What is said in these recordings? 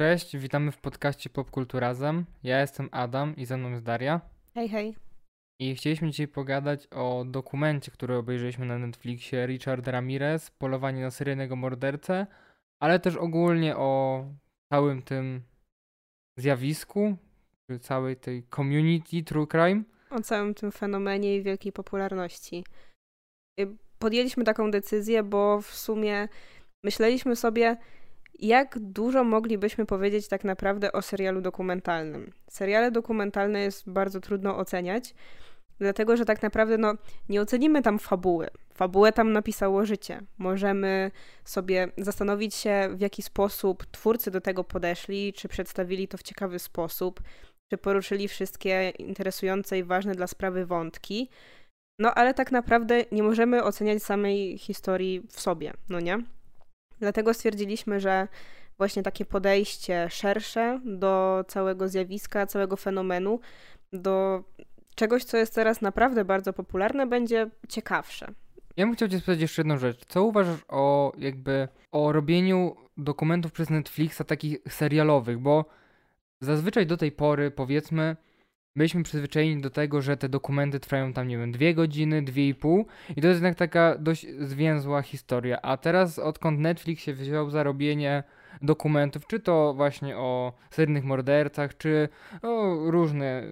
Cześć, witamy w podcaście Popkulturazem. Ja jestem Adam i ze mną jest Daria. Hej, hej. I chcieliśmy dzisiaj pogadać o dokumencie, który obejrzeliśmy na Netflixie Richard Ramirez, Polowanie na seryjnego mordercę, ale też ogólnie o całym tym zjawisku, czy całej tej community true crime. O całym tym fenomenie i wielkiej popularności. Podjęliśmy taką decyzję, bo w sumie myśleliśmy sobie, jak dużo moglibyśmy powiedzieć tak naprawdę o serialu dokumentalnym. Seriale dokumentalne jest bardzo trudno oceniać, dlatego że tak naprawdę no, nie ocenimy tam fabuły. Fabułę tam napisało życie. Możemy sobie zastanowić się, w jaki sposób twórcy do tego podeszli, czy przedstawili to w ciekawy sposób, czy poruszyli wszystkie interesujące i ważne dla sprawy wątki. No ale tak naprawdę nie możemy oceniać samej historii w sobie, no nie? Dlatego stwierdziliśmy, że właśnie takie podejście szersze do całego zjawiska, całego fenomenu, do czegoś, co jest teraz naprawdę bardzo popularne, będzie ciekawsze. Ja bym chciał cię spytać jeszcze jedną rzecz. Co uważasz o jakby o robieniu dokumentów przez Netflixa takich serialowych, bo zazwyczaj do tej pory powiedzmy byliśmy przyzwyczajeni do tego, że te dokumenty trwają tam, nie wiem, dwie godziny, dwie i pół i to jest jednak taka dość zwięzła historia. A teraz, odkąd Netflix się wziął za robienie dokumentów, czy to właśnie o seryjnych mordercach, czy o różne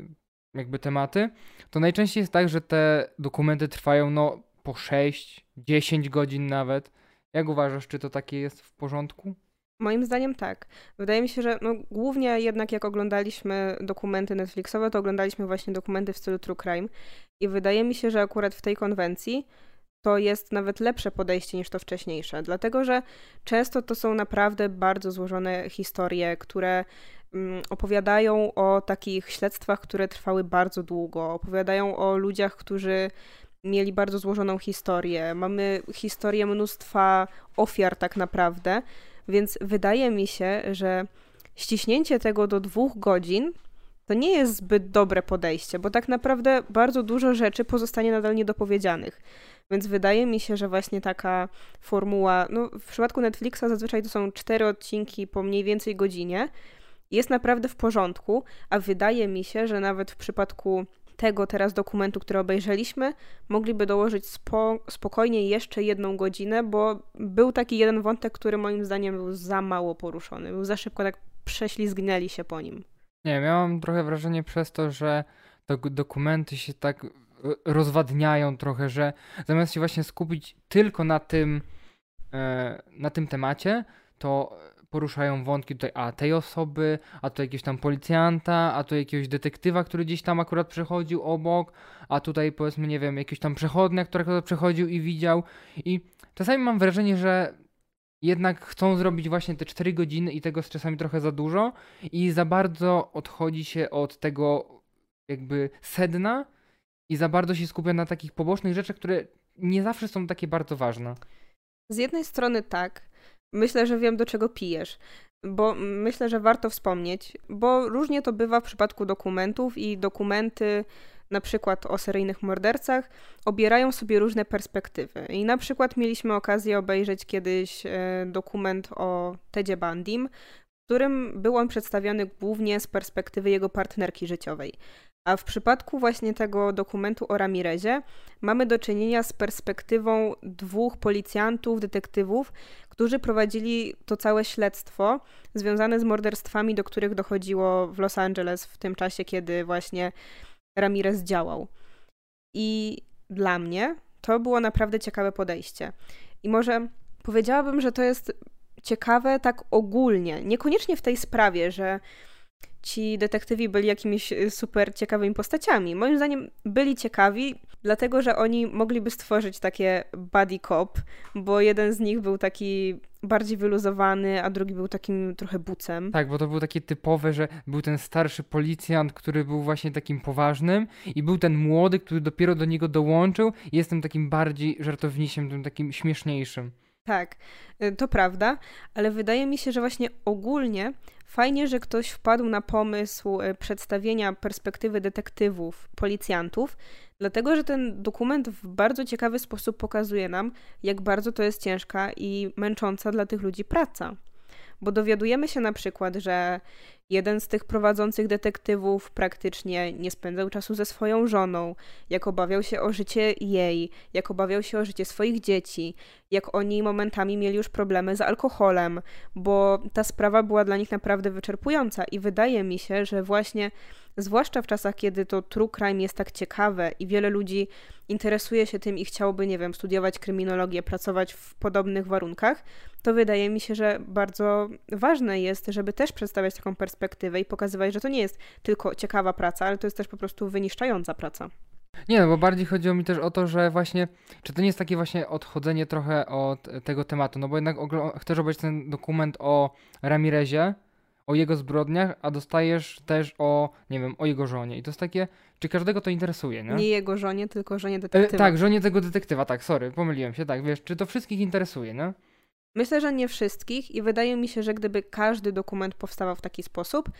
jakby tematy, to najczęściej jest tak, że te dokumenty trwają no po 6, 10 godzin nawet. Jak uważasz, czy to takie jest w porządku? Moim zdaniem tak. Wydaje mi się, że no, głównie jednak jak oglądaliśmy dokumenty Netflixowe, to oglądaliśmy właśnie dokumenty w stylu True Crime i wydaje mi się, że akurat w tej konwencji to jest nawet lepsze podejście niż to wcześniejsze, dlatego że często to są naprawdę bardzo złożone historie, które mm, opowiadają o takich śledztwach, które trwały bardzo długo, opowiadają o ludziach, którzy mieli bardzo złożoną historię. Mamy historię mnóstwa ofiar tak naprawdę, więc wydaje mi się, że ściśnięcie tego do dwóch godzin to nie jest zbyt dobre podejście, bo tak naprawdę bardzo dużo rzeczy pozostanie nadal niedopowiedzianych. Więc wydaje mi się, że właśnie taka formuła, no w przypadku Netflixa zazwyczaj to są cztery odcinki po mniej więcej godzinie, jest naprawdę w porządku, a wydaje mi się, że nawet w przypadku tego teraz dokumentu, który obejrzeliśmy, mogliby dołożyć spo, spokojnie jeszcze jedną godzinę, bo był taki jeden wątek, który moim zdaniem był za mało poruszony. Był za szybko, tak prześlizgnęli się po nim. Nie, miałam trochę wrażenie przez to, że te dokumenty się tak e, rozwadniają trochę, że zamiast się właśnie skupić tylko na tym, e, na tym temacie, to poruszają wątki tutaj, a tej osoby, a tu jakiegoś tam policjanta, a tu jakiegoś detektywa, który gdzieś tam akurat przechodził obok, a tutaj powiedzmy, nie wiem, jakiś tam przechodnia, który przechodził i widział. I czasami mam wrażenie, że jednak chcą zrobić właśnie te 4 godziny i tego jest czasami trochę za dużo i za bardzo odchodzi się od tego jakby sedna i za bardzo się skupia na takich pobocznych rzeczach, które nie zawsze są takie bardzo ważne. Z jednej strony tak, Myślę, że wiem, do czego pijesz, bo myślę, że warto wspomnieć, bo różnie to bywa w przypadku dokumentów i dokumenty na przykład o seryjnych mordercach, obierają sobie różne perspektywy. I na przykład mieliśmy okazję obejrzeć kiedyś e, dokument o Tedzie Bandim, którym był on przedstawiony głównie z perspektywy jego partnerki życiowej. A w przypadku właśnie tego dokumentu o Ramirezie mamy do czynienia z perspektywą dwóch policjantów, detektywów, którzy prowadzili to całe śledztwo związane z morderstwami, do których dochodziło w Los Angeles w tym czasie, kiedy właśnie Ramirez działał. I dla mnie to było naprawdę ciekawe podejście. I może powiedziałabym, że to jest ciekawe tak ogólnie, niekoniecznie w tej sprawie, że ci detektywi byli jakimiś y, super ciekawymi postaciami. Moim zdaniem byli ciekawi, dlatego że oni mogliby stworzyć takie buddy cop, bo jeden z nich był taki bardziej wyluzowany, a drugi był takim trochę bucem. Tak, bo to było takie typowe, że był ten starszy policjant, który był właśnie takim poważnym i był ten młody, który dopiero do niego dołączył i jest tym takim bardziej żartownisiem, tym takim śmieszniejszym. Tak, y, to prawda, ale wydaje mi się, że właśnie ogólnie fajnie, że ktoś wpadł na pomysł y, przedstawienia perspektywy detektywów, policjantów, dlatego że ten dokument w bardzo ciekawy sposób pokazuje nam, jak bardzo to jest ciężka i męcząca dla tych ludzi praca. bo dowiadujemy się na przykład, że jeden z tych prowadzących detektywów praktycznie nie spędzał czasu ze swoją żoną, jak obawiał się o życie jej, jak obawiał się o życie swoich dzieci, jak oni momentami mieli już problemy z alkoholem, bo ta sprawa była dla nich naprawdę wyczerpująca i wydaje mi się, że właśnie zwłaszcza w czasach, kiedy to true crime jest tak ciekawe i wiele ludzi interesuje się tym i chciałoby, nie wiem, studiować kryminologię, pracować w podobnych warunkach, to wydaje mi się, że bardzo ważne jest, żeby też przedstawiać taką perspektywę i pokazywać, że to nie jest tylko ciekawa praca, ale to jest też po prostu wyniszczająca praca. Nie, no bo bardziej chodziło mi też o to, że właśnie, czy to nie jest takie właśnie odchodzenie trochę od tego tematu, no bo jednak chcesz obejrzeć ten dokument o Ramirezie, o jego zbrodniach, a dostajesz też o, nie wiem, o jego żonie. I to jest takie, czy każdego to interesuje, nie? Nie jego żonie, tylko żonie detektywa. E, tak, żonie tego detektywa, tak, sorry, pomyliłem się, tak, wiesz, czy to wszystkich interesuje, nie? Myślę, że nie wszystkich i wydaje mi się, że gdyby każdy dokument powstawał w taki sposób,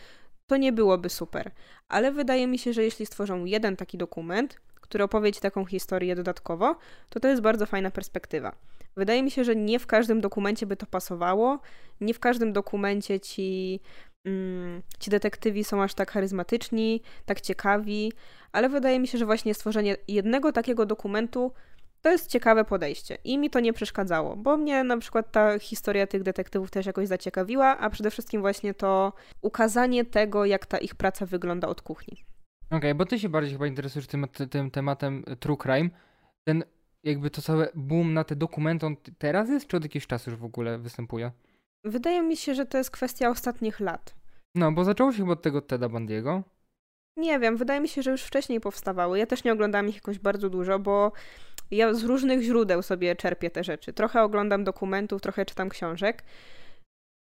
to nie byłoby super. Ale wydaje mi się, że jeśli stworzą jeden taki dokument, który opowie ci taką historię dodatkowo, to to jest bardzo fajna perspektywa. Wydaje mi się, że nie w każdym dokumencie by to pasowało, nie w każdym dokumencie ci, mm, ci detektywi są aż tak charyzmatyczni, tak ciekawi, ale wydaje mi się, że właśnie stworzenie jednego takiego dokumentu to jest ciekawe podejście i mi to nie przeszkadzało, bo mnie na przykład ta historia tych detektywów też jakoś zaciekawiła, a przede wszystkim właśnie to ukazanie tego, jak ta ich praca wygląda od kuchni. Okej, okay, bo ty się bardziej chyba interesujesz tym, tym tematem true crime. Ten jakby to całe boom na te dokumenty on teraz jest, czy od jakiegoś czasu już w ogóle występuje? Wydaje mi się, że to jest kwestia ostatnich lat. No, bo zaczęło się chyba od tego Teda Bandiego. Nie wiem, wydaje mi się, że już wcześniej powstawały. Ja też nie oglądam ich jakoś bardzo dużo, bo ja z różnych źródeł sobie czerpię te rzeczy. Trochę oglądam dokumentów, trochę czytam książek.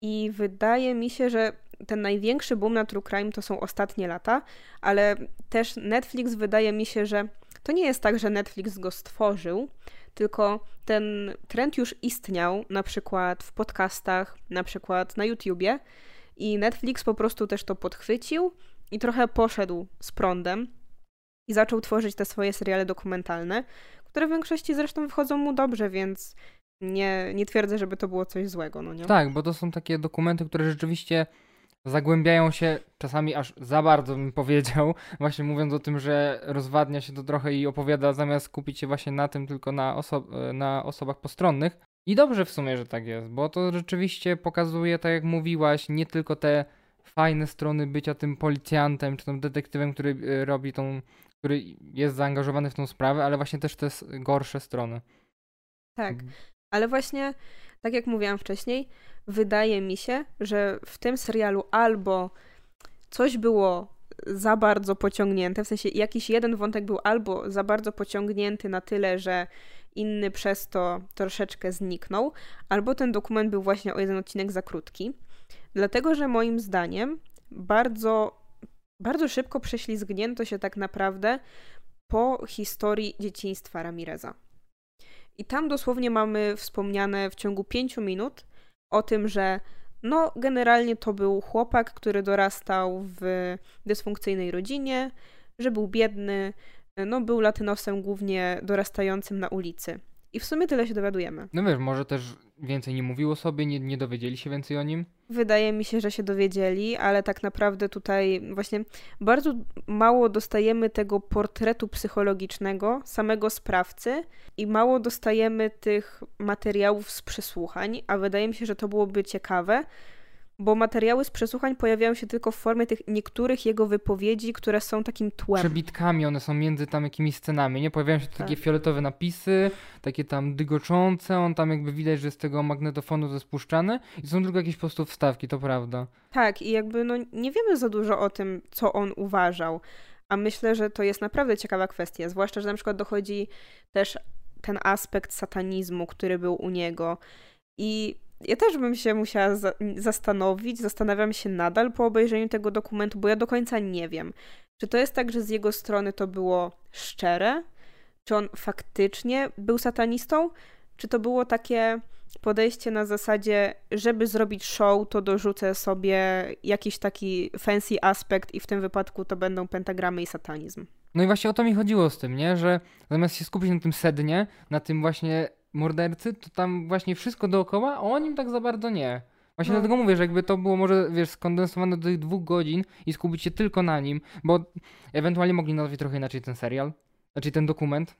I wydaje mi się, że ten największy boom na true crime to są ostatnie lata, ale też Netflix wydaje mi się, że to nie jest tak, że Netflix go stworzył, tylko ten trend już istniał, na przykład w podcastach, na przykład na YouTubie, i Netflix po prostu też to podchwycił i trochę poszedł z prądem i zaczął tworzyć te swoje seriale dokumentalne, które w większości zresztą wychodzą mu dobrze, więc nie, nie twierdzę, żeby to było coś złego, no nie? Tak, bo to są takie dokumenty, które rzeczywiście zagłębiają się czasami aż za bardzo, bym powiedział, właśnie mówiąc o tym, że rozwadnia się to trochę i opowiada zamiast skupić się właśnie na tym, tylko na, oso- na osobach postronnych. I dobrze w sumie, że tak jest, bo to rzeczywiście pokazuje, tak jak mówiłaś, nie tylko te fajne strony bycia tym policjantem, czy tym detektywem, który y, robi tą, który jest zaangażowany w tą sprawę, ale właśnie też te gorsze strony. Tak, mhm. ale właśnie, tak jak mówiłam wcześniej, wydaje mi się, że w tym serialu albo coś było za bardzo pociągnięte, w sensie jakiś jeden wątek był albo za bardzo pociągnięty na tyle, że inny przez to troszeczkę zniknął, albo ten dokument był właśnie o jeden odcinek za krótki. Dlatego, że moim zdaniem bardzo, bardzo szybko prześlizgnięto się tak naprawdę po historii dzieciństwa Ramireza. I tam dosłownie mamy wspomniane w ciągu pięciu minut o tym, że no, generalnie to był chłopak, który dorastał w dysfunkcyjnej rodzinie, że był biedny, no, był latynosem głównie dorastającym na ulicy. I w sumie tyle się dowiadujemy. No wiesz, może też więcej nie mówił o sobie, nie, nie dowiedzieli się więcej o nim? Wydaje mi się, że się dowiedzieli, ale tak naprawdę tutaj właśnie bardzo mało dostajemy tego portretu psychologicznego samego sprawcy i mało dostajemy tych materiałów z przesłuchań, a wydaje mi się, że to byłoby ciekawe, bo materiały z przesłuchań pojawiają się tylko w formie tych niektórych jego wypowiedzi, które są takim tłem. Przebitkami, one są między tam jakimiś scenami, nie? Pojawiają się tak. takie fioletowe napisy, takie tam dygoczące, on tam jakby widać, że z tego magnetofonu to spuszczane i są tylko jakieś po prostu wstawki, to prawda. Tak i jakby no nie wiemy za dużo o tym, co on uważał, a myślę, że to jest naprawdę ciekawa kwestia, zwłaszcza, że na przykład dochodzi też ten aspekt satanizmu, który był u niego i ja też bym się musiała za zastanowić, zastanawiam się nadal po obejrzeniu tego dokumentu, bo ja do końca nie wiem, czy to jest tak, że z jego strony to było szczere, czy on faktycznie był satanistą, czy to było takie podejście na zasadzie, żeby zrobić show, to dorzucę sobie jakiś taki fancy aspekt i w tym wypadku to będą pentagramy i satanizm. No i właśnie o to mi chodziło z tym, nie? Że zamiast się skupić na tym sednie, na tym właśnie mordercy, to tam właśnie wszystko dookoła, a o nim tak za bardzo nie. Właśnie No. dlatego mówię, że jakby to było może, wiesz, skondensowane do tych dwóch godzin i skupić się tylko na nim, bo ewentualnie mogli nazwać trochę inaczej ten serial, znaczy ten dokument.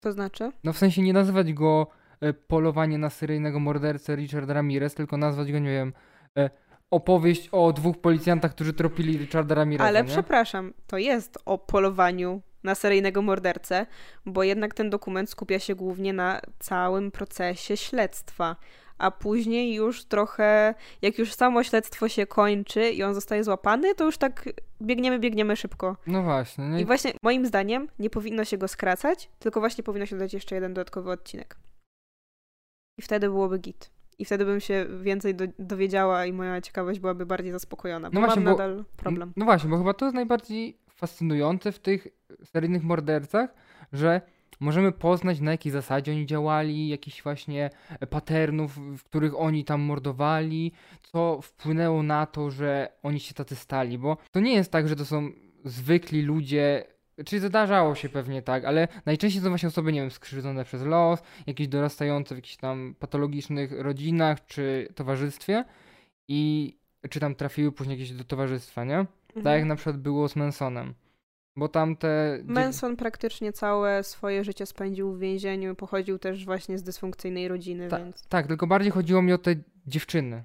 To znaczy? No w sensie nie nazywać go e, polowanie na seryjnego mordercę Richard Ramirez, tylko nazwać go, nie wiem, e, opowieść o dwóch policjantach, którzy tropili Richarda Ramireza, Ale nie? przepraszam, to jest o polowaniu na seryjnego mordercę, bo jednak ten dokument skupia się głównie na całym procesie śledztwa. A później już trochę, jak już samo śledztwo się kończy i on zostaje złapany, to już tak biegniemy, biegniemy szybko. No właśnie. No I i właśnie moim zdaniem nie powinno się go skracać, tylko właśnie powinno się dodać jeszcze jeden dodatkowy odcinek. I wtedy byłoby git. I wtedy bym się więcej do, dowiedziała i moja ciekawość byłaby bardziej zaspokojona. Bo No właśnie, mam bo- nadal problem. No właśnie, bo chyba to jest najbardziej fascynujące w tych seryjnych mordercach, że możemy poznać na jakiej zasadzie oni działali, jakichś właśnie patternów, w których oni tam mordowali, co wpłynęło na to, że oni się tacy stali, bo to nie jest tak, że to są zwykli ludzie, czyli zdarzało się pewnie tak, ale najczęściej to właśnie osoby, nie wiem, skrzywdzone przez los, jakieś dorastające w jakichś tam patologicznych rodzinach czy towarzystwie i czy tam trafiły później jakieś do towarzystwa, nie? Tak Mhm. jak na przykład było z Mansonem. Bo tam te. dziew- Manson praktycznie całe swoje życie spędził w więzieniu, pochodził też właśnie z dysfunkcyjnej rodziny, Ta- więc... Tak, tylko bardziej chodziło mi o te dziewczyny.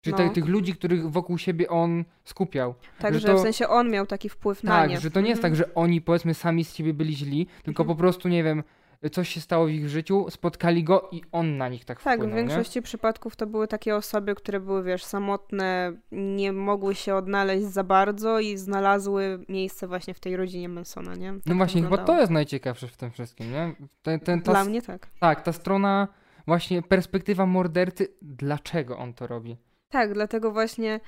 Czyli No. tych ludzi, których wokół siebie on skupiał. Także to- w sensie on miał taki wpływ na Tak, nie. że to nie jest Mhm. tak, że oni powiedzmy sami z siebie byli źli, tylko Mhm. po prostu, nie wiem, coś się stało w ich życiu, spotkali go i on na nich tak Tak, wpłynął, w większości przypadków to były takie osoby, które były, wiesz, samotne, nie mogły się odnaleźć za bardzo i znalazły miejsce właśnie w tej rodzinie Mansona, nie? nie? Tak No właśnie, chyba wyglądało. to jest najciekawsze w tym wszystkim, nie? Ten, ten, ta, Dla mnie tak. Tak, ta strona, właśnie perspektywa mordercy, dlaczego on to robi. Tak, dlatego właśnie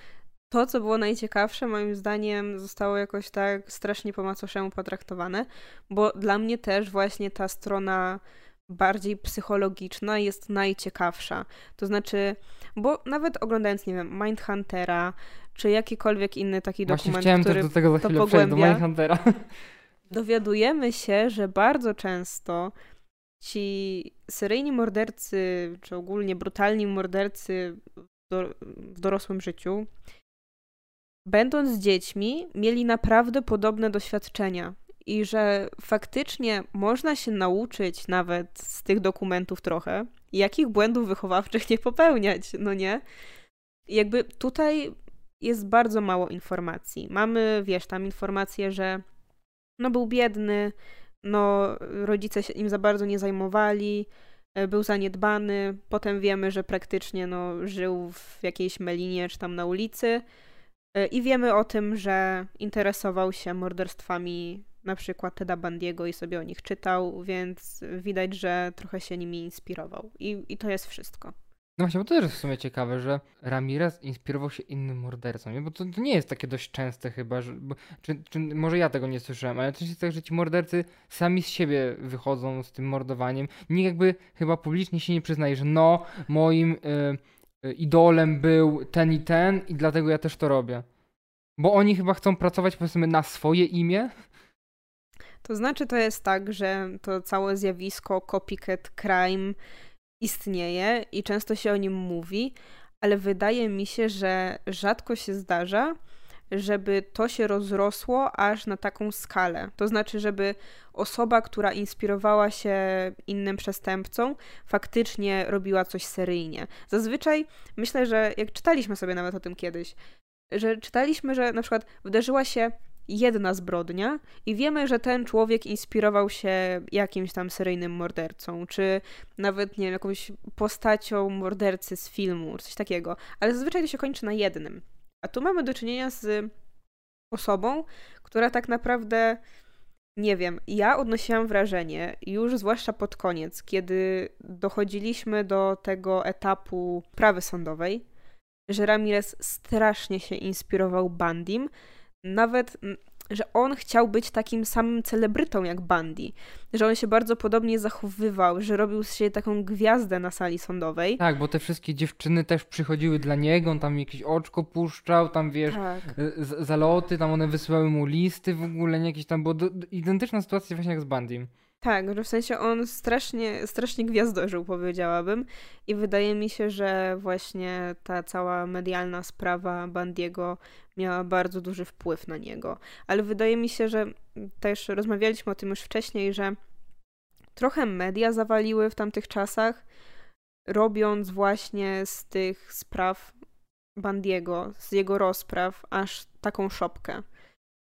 to, co było najciekawsze, moim zdaniem zostało jakoś tak strasznie po macoszemu potraktowane, bo dla mnie też właśnie ta strona bardziej psychologiczna jest najciekawsza. To znaczy, bo nawet oglądając, nie wiem, Mindhuntera, czy jakikolwiek inny taki Właśnie dokument, chciałem który też do tego za to do pogłębia. Mindhuntera. dowiadujemy się, że bardzo często ci seryjni mordercy, czy ogólnie brutalni mordercy do, w dorosłym życiu, będąc dziećmi, mieli naprawdę podobne doświadczenia. I że faktycznie można się nauczyć nawet z tych dokumentów trochę, jakich błędów wychowawczych nie popełniać, no nie? Jakby tutaj jest bardzo mało informacji. Mamy, wiesz, tam informacje, że no był biedny, no rodzice się im za bardzo nie zajmowali, e, był zaniedbany, potem wiemy, że praktycznie no, żył w jakiejś melinie czy tam na ulicy i wiemy o tym, że interesował się morderstwami na przykład Teda Bandiego i sobie o nich czytał, więc widać, że trochę się nimi inspirował i, i to jest wszystko. No właśnie, bo to też jest w sumie ciekawe, że Ramirez inspirował się innym mordercą, nie? Bo to, to nie jest takie dość częste chyba, że, bo, czy, czy może ja tego nie słyszałem, ale też jest tak, że ci mordercy sami z siebie wychodzą z tym mordowaniem. Nikt jakby chyba publicznie się nie przyznaje, że no, moim y, y, idolem był ten i ten i dlatego ja też to robię. Bo oni chyba chcą pracować powiedzmy na swoje imię. To znaczy, to jest tak, że to całe zjawisko copycat crime istnieje i często się o nim mówi, ale wydaje mi się, że rzadko się zdarza, żeby to się rozrosło aż na taką skalę. To znaczy, żeby osoba, która inspirowała się innym przestępcą, faktycznie robiła coś seryjnie. Zazwyczaj myślę, że jak czytaliśmy sobie nawet o tym kiedyś, że czytaliśmy, że na przykład wydarzyła się jedna zbrodnia i wiemy, że ten człowiek inspirował się jakimś tam seryjnym mordercą, czy nawet, nie wiem, jakąś postacią mordercy z filmu, coś takiego. Ale zazwyczaj to się kończy na jednym. A tu mamy do czynienia z osobą, która tak naprawdę, nie wiem, ja odnosiłam wrażenie, już zwłaszcza pod koniec, kiedy dochodziliśmy do tego etapu prawy sądowej, że Ramirez strasznie się inspirował Bandim, nawet, że on chciał być takim samym celebrytą jak Bundy, że on się bardzo podobnie zachowywał, że robił z siebie taką gwiazdę na sali sądowej. Tak, bo te wszystkie dziewczyny też przychodziły dla niego, on tam jakieś oczko puszczał, tam wiesz, Tak. y, zaloty, tam one wysyłały mu listy w ogóle, nie jakieś tam, bo identyczna sytuacja właśnie jak z Bandim. Tak, że w sensie on strasznie, strasznie gwiazdożył, powiedziałabym. I wydaje mi się, że właśnie ta cała medialna sprawa Bandiego miała bardzo duży wpływ na niego. Ale wydaje mi się, że też rozmawialiśmy o tym już wcześniej, że trochę media zawaliły w tamtych czasach, robiąc właśnie z tych spraw Bandiego, z jego rozpraw, aż taką szopkę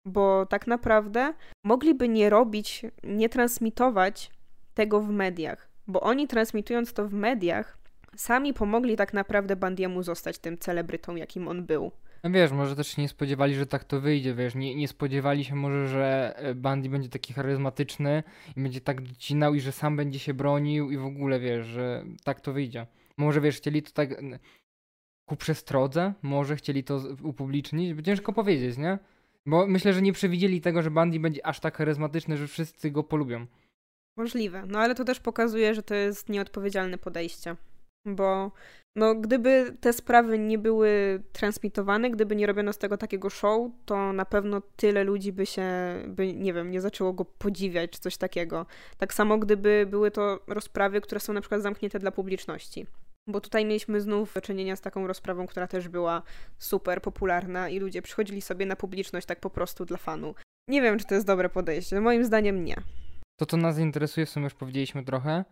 bo tak naprawdę mogliby nie robić, nie transmitować tego w mediach, bo oni transmitując to w mediach, sami pomogli tak naprawdę Bandiemu zostać tym celebrytą, jakim on był. No wiesz, może też się nie spodziewali, że tak to wyjdzie, wiesz, nie, nie spodziewali się może, że e, Bandy będzie taki charyzmatyczny i będzie tak docinał i że sam będzie się bronił i w ogóle, wiesz, że tak to wyjdzie. Może, wiesz, chcieli to tak ku przestrodze, może chcieli to upublicznić, ciężko powiedzieć, nie? Bo myślę, że nie przewidzieli tego, że Bandy będzie aż tak charyzmatyczny, że wszyscy go polubią. Możliwe. No ale to też pokazuje, że to jest nieodpowiedzialne podejście. Bo no, gdyby te sprawy nie były transmitowane, gdyby nie robiono z tego takiego show, to na pewno tyle ludzi by się, by, nie wiem, nie zaczęło go podziwiać czy coś takiego. Tak samo gdyby były to rozprawy, które są na przykład zamknięte dla publiczności. Bo tutaj mieliśmy znów do czynienia z taką rozprawą, która też była super popularna i ludzie przychodzili sobie na publiczność tak po prostu dla fanu. Nie wiem, czy to jest dobre podejście. Moim zdaniem nie. To, co nas interesuje, w sumie już powiedzieliśmy trochę,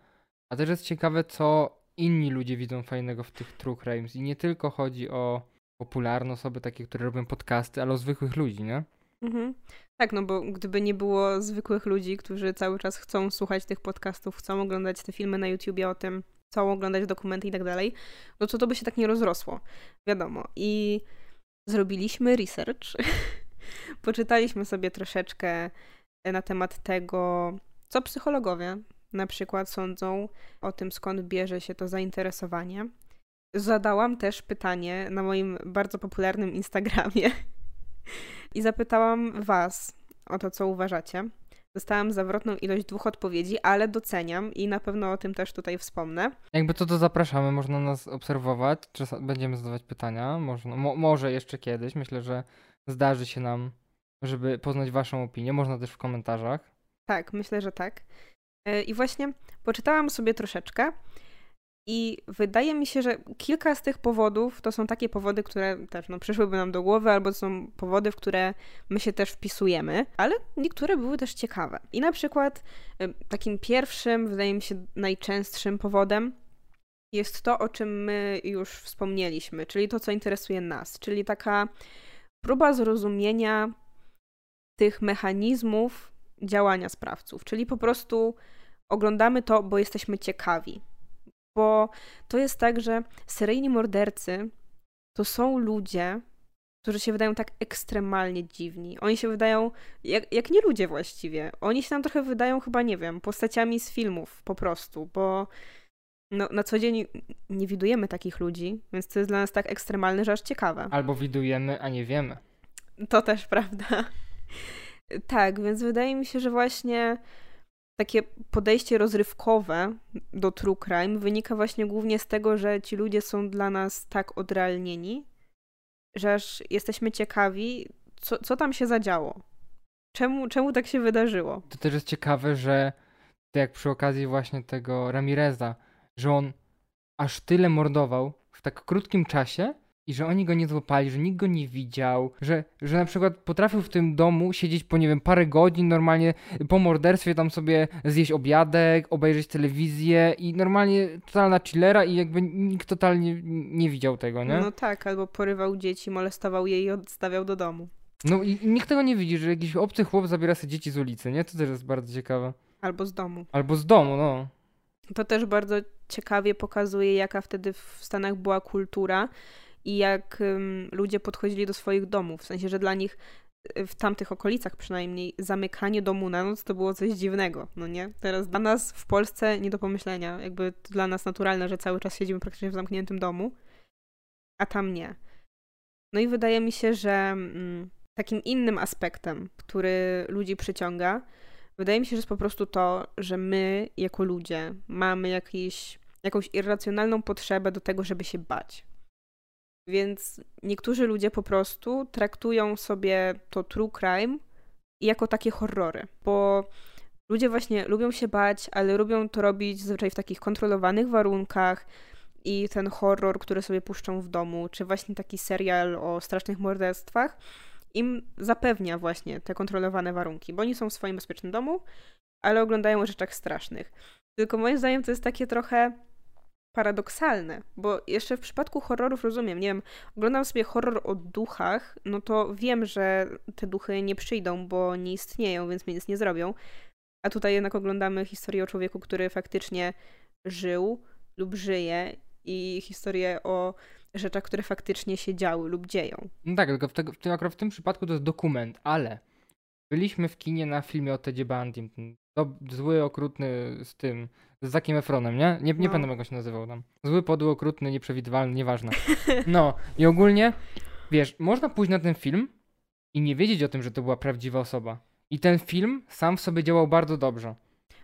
a też jest ciekawe, co inni ludzie widzą fajnego w tych true crimes. I nie tylko chodzi o popularne osoby, takie, które robią podcasty, ale o zwykłych ludzi, nie? Mhm. Tak, no bo gdyby nie było zwykłych ludzi, którzy cały czas chcą słuchać tych podcastów, chcą oglądać te filmy na YouTubie o tym, chcą oglądać dokumenty i tak dalej, no to to by się tak nie rozrosło. Wiadomo. I zrobiliśmy research. Poczytaliśmy sobie troszeczkę na temat tego, co psychologowie na przykład sądzą o tym, skąd bierze się to zainteresowanie. Zadałam też pytanie na moim bardzo popularnym Instagramie i zapytałam Was o to, co uważacie. Dostałam zawrotną ilość dwóch odpowiedzi, ale doceniam i na pewno o tym też tutaj wspomnę. Jakby to, to zapraszamy, można nas obserwować, czy będziemy zadawać pytania, można, mo, może jeszcze kiedyś, myślę, że zdarzy się nam, żeby poznać Waszą opinię, można też w komentarzach. Tak, myślę, że tak. E, I właśnie poczytałam sobie troszeczkę i wydaje mi się, że kilka z tych powodów to są takie powody, które też no, przyszłyby nam do głowy, albo są powody, w które my się też wpisujemy, ale niektóre były też ciekawe. I na przykład takim pierwszym, wydaje mi się najczęstszym powodem jest to, o czym my już wspomnieliśmy, czyli to, co interesuje nas, czyli taka próba zrozumienia tych mechanizmów działania sprawców, czyli po prostu oglądamy to, bo jesteśmy ciekawi. Bo to jest tak, że seryjni mordercy to są ludzie, którzy się wydają tak ekstremalnie dziwni. Oni się wydają jak, jak nie ludzie właściwie. Oni się nam trochę wydają chyba, nie wiem, postaciami z filmów po prostu, bo no, na co dzień nie widujemy takich ludzi, więc to jest dla nas tak ekstremalne, że aż ciekawe. Albo widujemy, a nie wiemy. To też prawda. Tak, więc wydaje mi się, że właśnie takie podejście rozrywkowe do true crime wynika właśnie głównie z tego, że ci ludzie są dla nas tak odrealnieni, że aż jesteśmy ciekawi, co, co tam się zadziało. Czemu, czemu tak się wydarzyło? To też jest ciekawe, że jak przy okazji właśnie tego Ramireza, że on aż tyle mordował w tak krótkim czasie, i że oni go nie złapali, że nikt go nie widział, że, że na przykład potrafił w tym domu siedzieć po, nie wiem, parę godzin normalnie po morderstwie, tam sobie zjeść obiadek, obejrzeć telewizję i normalnie totalna chillera i jakby nikt totalnie nie widział tego, nie? No tak, albo porywał dzieci, molestował je i odstawiał do domu. No i nikt tego nie widzi, że jakiś obcy chłop zabiera sobie dzieci z ulicy, nie? To też jest bardzo ciekawe. Albo z domu. Albo z domu, no. To też bardzo ciekawie pokazuje, jaka wtedy w Stanach była kultura i jak ludzie podchodzili do swoich domów. W sensie, że dla nich y, w tamtych okolicach przynajmniej zamykanie domu na noc to było coś dziwnego, no nie? Teraz dla nas w Polsce nie do pomyślenia. Jakby to dla nas naturalne, że cały czas siedzimy praktycznie w zamkniętym domu, a tam nie. No i wydaje mi się, że mm, takim innym aspektem, który ludzi przyciąga, wydaje mi się, że jest po prostu to, że my jako ludzie mamy jakiś, jakąś irracjonalną potrzebę do tego, żeby się bać. Więc niektórzy ludzie po prostu traktują sobie to true crime jako takie horrory, bo ludzie właśnie lubią się bać, ale lubią to robić zazwyczaj w takich kontrolowanych warunkach i ten horror, który sobie puszczą w domu, czy właśnie taki serial o strasznych morderstwach, im zapewnia właśnie te kontrolowane warunki, bo oni są w swoim bezpiecznym domu, ale oglądają o rzeczach strasznych. Tylko moim zdaniem to jest takie trochę paradoksalne, bo jeszcze w przypadku horrorów rozumiem, nie wiem, oglądam sobie horror o duchach, no to wiem, że te duchy nie przyjdą, bo nie istnieją, więc mi nic nie zrobią. A tutaj jednak oglądamy historię o człowieku, który faktycznie żył lub żyje i historię o rzeczach, które faktycznie się działy lub dzieją. No tak, tylko w, tego, w tym, akurat w tym przypadku to jest dokument, ale byliśmy w kinie na filmie o Tedzie Bandim, zły, okrutny z tym, z Zakiem Efronem, nie? Nie, nie No. pamiętam jak on się nazywał tam. Zły, podły, okrutny, nieprzewidywalny, nieważne. No i ogólnie, wiesz, można pójść na ten film i nie wiedzieć o tym, że to była prawdziwa osoba. I ten film sam w sobie działał bardzo dobrze.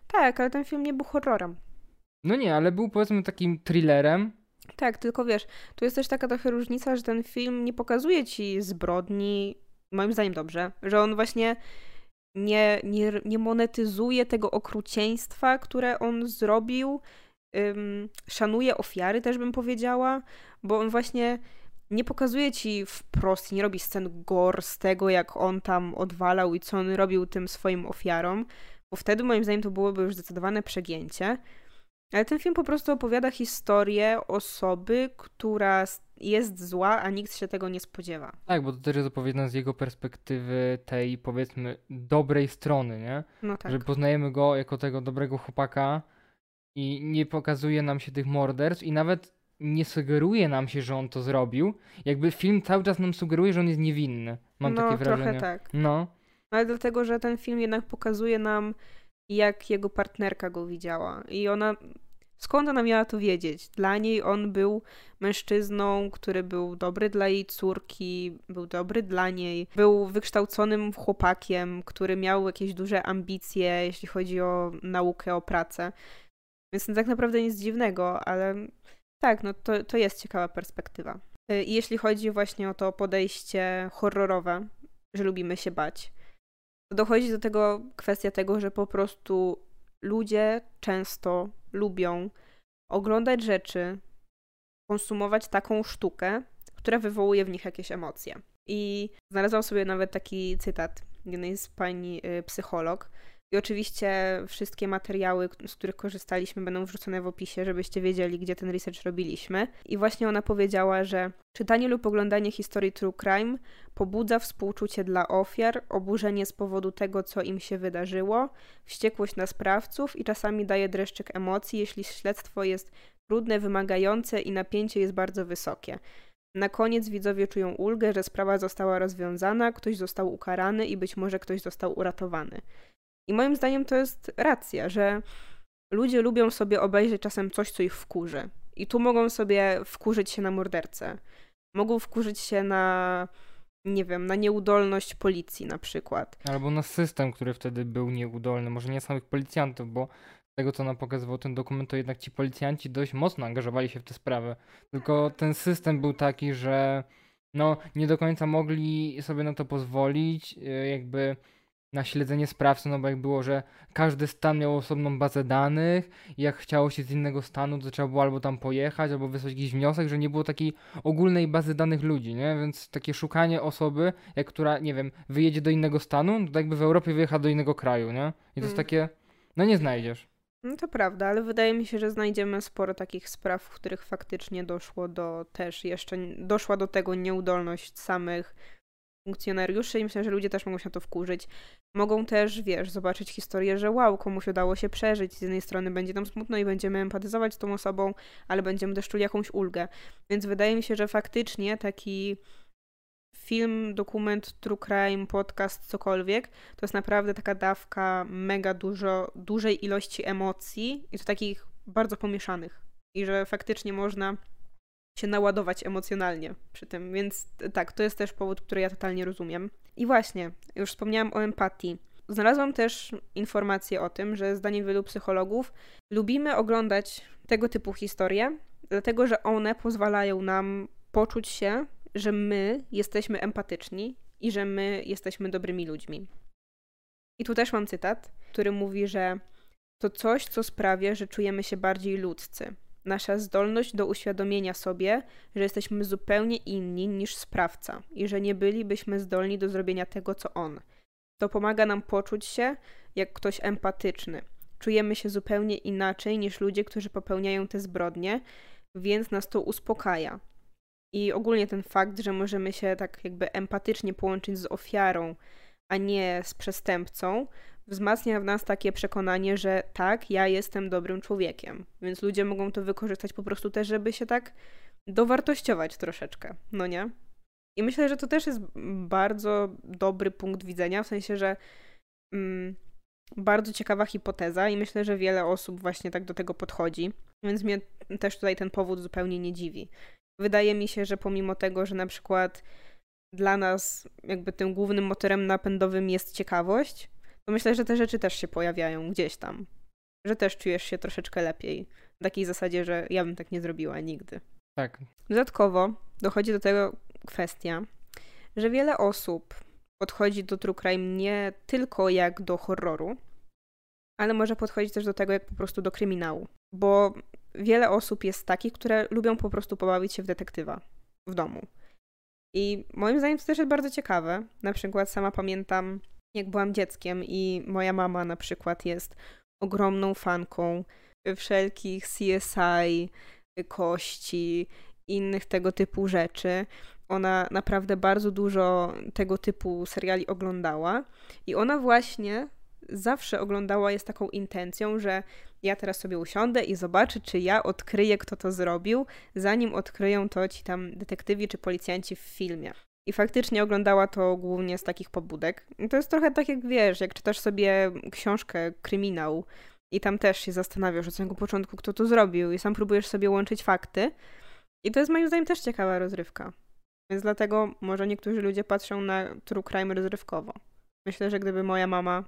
Tak, ale ten film nie był horrorem. No nie, ale był powiedzmy takim thrillerem. Tak, tylko wiesz, tu jest też taka trochę różnica, że ten film nie pokazuje ci zbrodni, moim zdaniem dobrze, że on właśnie nie, nie, nie monetyzuje tego okrucieństwa, które on zrobił, szanuje ofiary, też bym powiedziała, bo on właśnie nie pokazuje ci wprost, nie robi scen gore z tego, jak on tam odwalał i co on robił tym swoim ofiarom, bo wtedy moim zdaniem to byłoby już zdecydowane przegięcie. Ale ten film po prostu opowiada historię osoby, która jest zła, a nikt się tego nie spodziewa. Tak, bo to też jest opowiedziane z jego perspektywy tej powiedzmy dobrej strony, nie? No tak. Że poznajemy go jako tego dobrego chłopaka i nie pokazuje nam się tych morderstw i nawet nie sugeruje nam się, że on to zrobił. Jakby film cały czas nam sugeruje, że on jest niewinny. Mam no, takie wrażenie. trochę tak. No, Ale dlatego, że ten film jednak pokazuje nam, jak jego partnerka go widziała. I ona. Skąd ona miała to wiedzieć? Dla niej on był mężczyzną, który był dobry dla jej córki, był dobry dla niej, był wykształconym chłopakiem, który miał jakieś duże ambicje, jeśli chodzi o naukę, o pracę. Więc tak naprawdę nic dziwnego, ale tak, no to, to jest ciekawa perspektywa. Y, I jeśli chodzi właśnie o to podejście horrorowe, że lubimy się bać, dochodzi do tego kwestia tego, że po prostu ludzie często lubią oglądać rzeczy, konsumować taką sztukę, która wywołuje w nich jakieś emocje. I znalazłam sobie nawet taki cytat jednej z pani y, psycholog. I oczywiście wszystkie materiały, z których korzystaliśmy, będą wrzucone w opisie, żebyście wiedzieli, gdzie ten research robiliśmy. I właśnie ona powiedziała, że czytanie lub oglądanie historii true crime pobudza współczucie dla ofiar, oburzenie z powodu tego, co im się wydarzyło, wściekłość na sprawców i czasami daje dreszczyk emocji, jeśli śledztwo jest trudne, wymagające i napięcie jest bardzo wysokie. Na koniec widzowie czują ulgę, że sprawa została rozwiązana, ktoś został ukarany i być może ktoś został uratowany. I moim zdaniem to jest racja, że ludzie lubią sobie obejrzeć czasem coś, co ich wkurzy. I tu mogą sobie wkurzyć się na mordercę. Mogą wkurzyć się na, nie wiem, na nieudolność policji na przykład. albo na system, który wtedy był nieudolny. Może nie samych policjantów, bo z tego, co nam pokazywał ten dokument, to jednak ci policjanci dość mocno angażowali się w tę sprawę. Tylko ten system był taki, że no nie do końca mogli sobie na to pozwolić, e, jakby na śledzenie sprawcy, no bo jak było, że każdy stan miał osobną bazę danych i jak chciało się z innego stanu, to trzeba było albo tam pojechać, albo wysłać jakiś wniosek, że nie było takiej ogólnej bazy danych ludzi, nie? Więc takie szukanie osoby, jak która, nie wiem, wyjedzie do innego stanu, to tak jakby w Europie wyjechała do innego kraju, nie? I to jest Mm. takie, no nie znajdziesz. No to prawda, ale wydaje mi się, że znajdziemy sporo takich spraw, w których faktycznie doszło do też jeszcze, doszła do tego nieudolność samych funkcjonariuszy i myślę, że ludzie też mogą się na to wkurzyć. Mogą też, wiesz, zobaczyć historię, że wow, komuś udało się przeżyć. Z jednej strony będzie nam smutno i będziemy empatyzować z tą osobą, ale będziemy też czuli jakąś ulgę. Więc wydaje mi się, że faktycznie taki film, dokument, true crime, podcast, cokolwiek, to jest naprawdę taka dawka mega dużo, dużej ilości emocji i to takich bardzo pomieszanych. I że faktycznie można się naładować emocjonalnie przy tym, więc tak, to jest też powód, który ja totalnie rozumiem. I właśnie, już wspomniałam o empatii. Znalazłam też informację o tym, że zdaniem wielu psychologów lubimy oglądać tego typu historie, dlatego że one pozwalają nam poczuć się, że my jesteśmy empatyczni i że my jesteśmy dobrymi ludźmi. I tu też mam cytat, który mówi, że to coś, co sprawia, że czujemy się bardziej ludzcy. Nasza zdolność do uświadomienia sobie, że jesteśmy zupełnie inni niż sprawca i że nie bylibyśmy zdolni do zrobienia tego, co on. To pomaga nam poczuć się jak ktoś empatyczny. Czujemy się zupełnie inaczej niż ludzie, którzy popełniają te zbrodnie, więc nas to uspokaja. I ogólnie ten fakt, że możemy się tak jakby empatycznie połączyć z ofiarą, a nie z przestępcą, wzmacnia w nas takie przekonanie, że tak, ja jestem dobrym człowiekiem. Więc ludzie mogą to wykorzystać po prostu też, żeby się tak dowartościować troszeczkę, no nie? I myślę, że to też jest bardzo dobry punkt widzenia, w sensie, że mm, bardzo ciekawa hipoteza i myślę, że wiele osób właśnie tak do tego podchodzi, więc mnie też tutaj ten powód zupełnie nie dziwi. Wydaje mi się, że pomimo tego, że na przykład dla nas jakby tym głównym motorem napędowym jest ciekawość, to myślę, że te rzeczy też się pojawiają gdzieś tam. Że też czujesz się troszeczkę lepiej. W takiej zasadzie, że ja bym tak nie zrobiła nigdy. Tak. Dodatkowo dochodzi do tego kwestia, że wiele osób podchodzi do true crime nie tylko jak do horroru, ale może podchodzić też do tego jak po prostu do kryminału. Bo wiele osób jest takich, które lubią po prostu pobawić się w detektywa w domu. I moim zdaniem to też jest bardzo ciekawe. Na przykład sama pamiętam, jak byłam dzieckiem i moja mama na przykład jest ogromną fanką wszelkich CSI, kości, innych tego typu rzeczy. Ona naprawdę bardzo dużo tego typu seriali oglądała i ona właśnie zawsze oglądała je z taką intencją, że ja teraz sobie usiądę i zobaczę, czy ja odkryję, kto to zrobił, zanim odkryją to ci tam detektywi czy policjanci w filmie. I faktycznie oglądała to głównie z takich pobudek. I to jest trochę tak, jak wiesz, jak czytasz sobie książkę, kryminał i tam też się zastanawiasz od samego początku, kto to zrobił i sam próbujesz sobie łączyć fakty. I to jest moim zdaniem też ciekawa rozrywka. Więc dlatego może niektórzy ludzie patrzą na true crime rozrywkowo. Myślę, że gdyby moja mama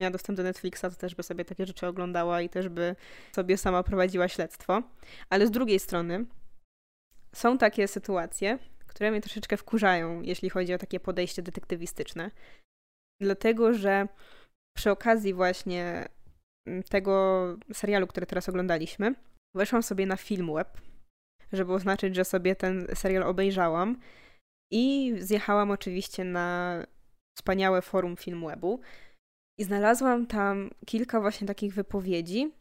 miała dostęp do Netflixa, to też by sobie takie rzeczy oglądała i też by sobie sama prowadziła śledztwo. Ale z drugiej strony są takie sytuacje, które mnie troszeczkę wkurzają, jeśli chodzi o takie podejście detektywistyczne. Dlatego, że przy okazji właśnie mm, tego serialu, który teraz oglądaliśmy, weszłam sobie na Filmweb, żeby oznaczyć, że sobie ten serial obejrzałam i zjechałam oczywiście na wspaniałe forum Filmwebu i znalazłam tam kilka właśnie takich wypowiedzi,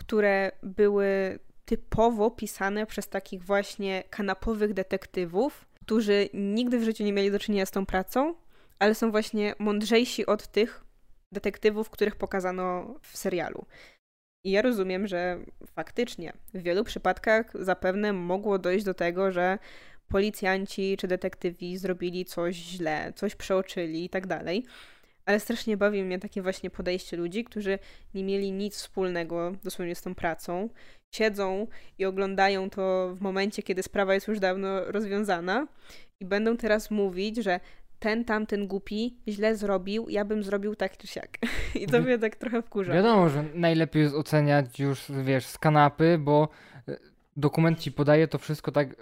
które były typowo pisane przez takich właśnie kanapowych detektywów, którzy nigdy w życiu nie mieli do czynienia z tą pracą, ale są właśnie mądrzejsi od tych detektywów, których pokazano w serialu. I ja rozumiem, że faktycznie w wielu przypadkach zapewne mogło dojść do tego, że policjanci czy detektywi zrobili coś źle, coś przeoczyli i tak dalej. Ale strasznie bawi mnie takie właśnie podejście ludzi, którzy nie mieli nic wspólnego dosłownie z tą pracą. Siedzą i oglądają to w momencie, kiedy sprawa jest już dawno rozwiązana i będą teraz mówić, że ten tamten głupi źle zrobił, ja bym zrobił tak czy siak. I to mnie tak trochę wkurza. Wiadomo, że najlepiej jest oceniać już, wiesz, z kanapy, bo e, dokument ci podaje to wszystko tak e,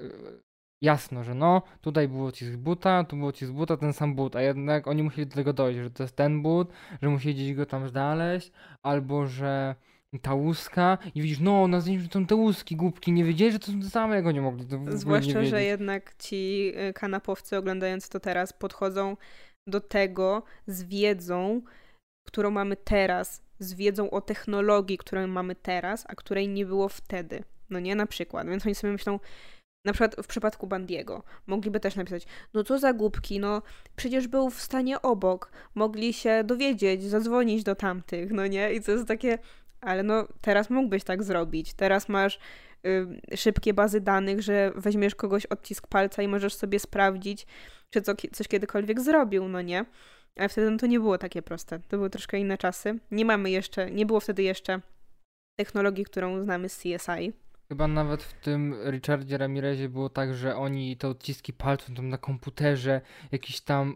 jasno, że no, tutaj było ci z buta, tu było ci z buta ten sam but, a jednak oni musieli do tego dojść, że to jest ten but, że musieli gdzieś go tam znaleźć, albo że ta łuska i widzisz, no, na zdjęciu są te łuski, głupki, nie wiedzieli, że to są te same, jak oni mogli to Zwłaszcza, że jednak ci y, kanapowcy oglądając to teraz podchodzą do tego z wiedzą, którą mamy teraz, z wiedzą o technologii, którą mamy teraz, a której nie było wtedy. No nie, na przykład. Więc oni sobie myślą, na przykład w przypadku Bandiego mogliby też napisać, no co za głupki, no przecież był w stanie obok, mogli się dowiedzieć, zadzwonić do tamtych, no nie? I to jest takie, ale no teraz mógłbyś tak zrobić, teraz masz y, szybkie bazy danych, że weźmiesz kogoś odcisk palca i możesz sobie sprawdzić, czy co, coś kiedykolwiek zrobił, no nie? Ale wtedy no, to nie było takie proste, to były troszkę inne czasy. Nie mamy jeszcze, nie było wtedy jeszcze technologii, którą znamy z CSI, Chyba nawet w tym Richardzie Ramirezie było tak, że oni te odciski palców tam na komputerze jakiś tam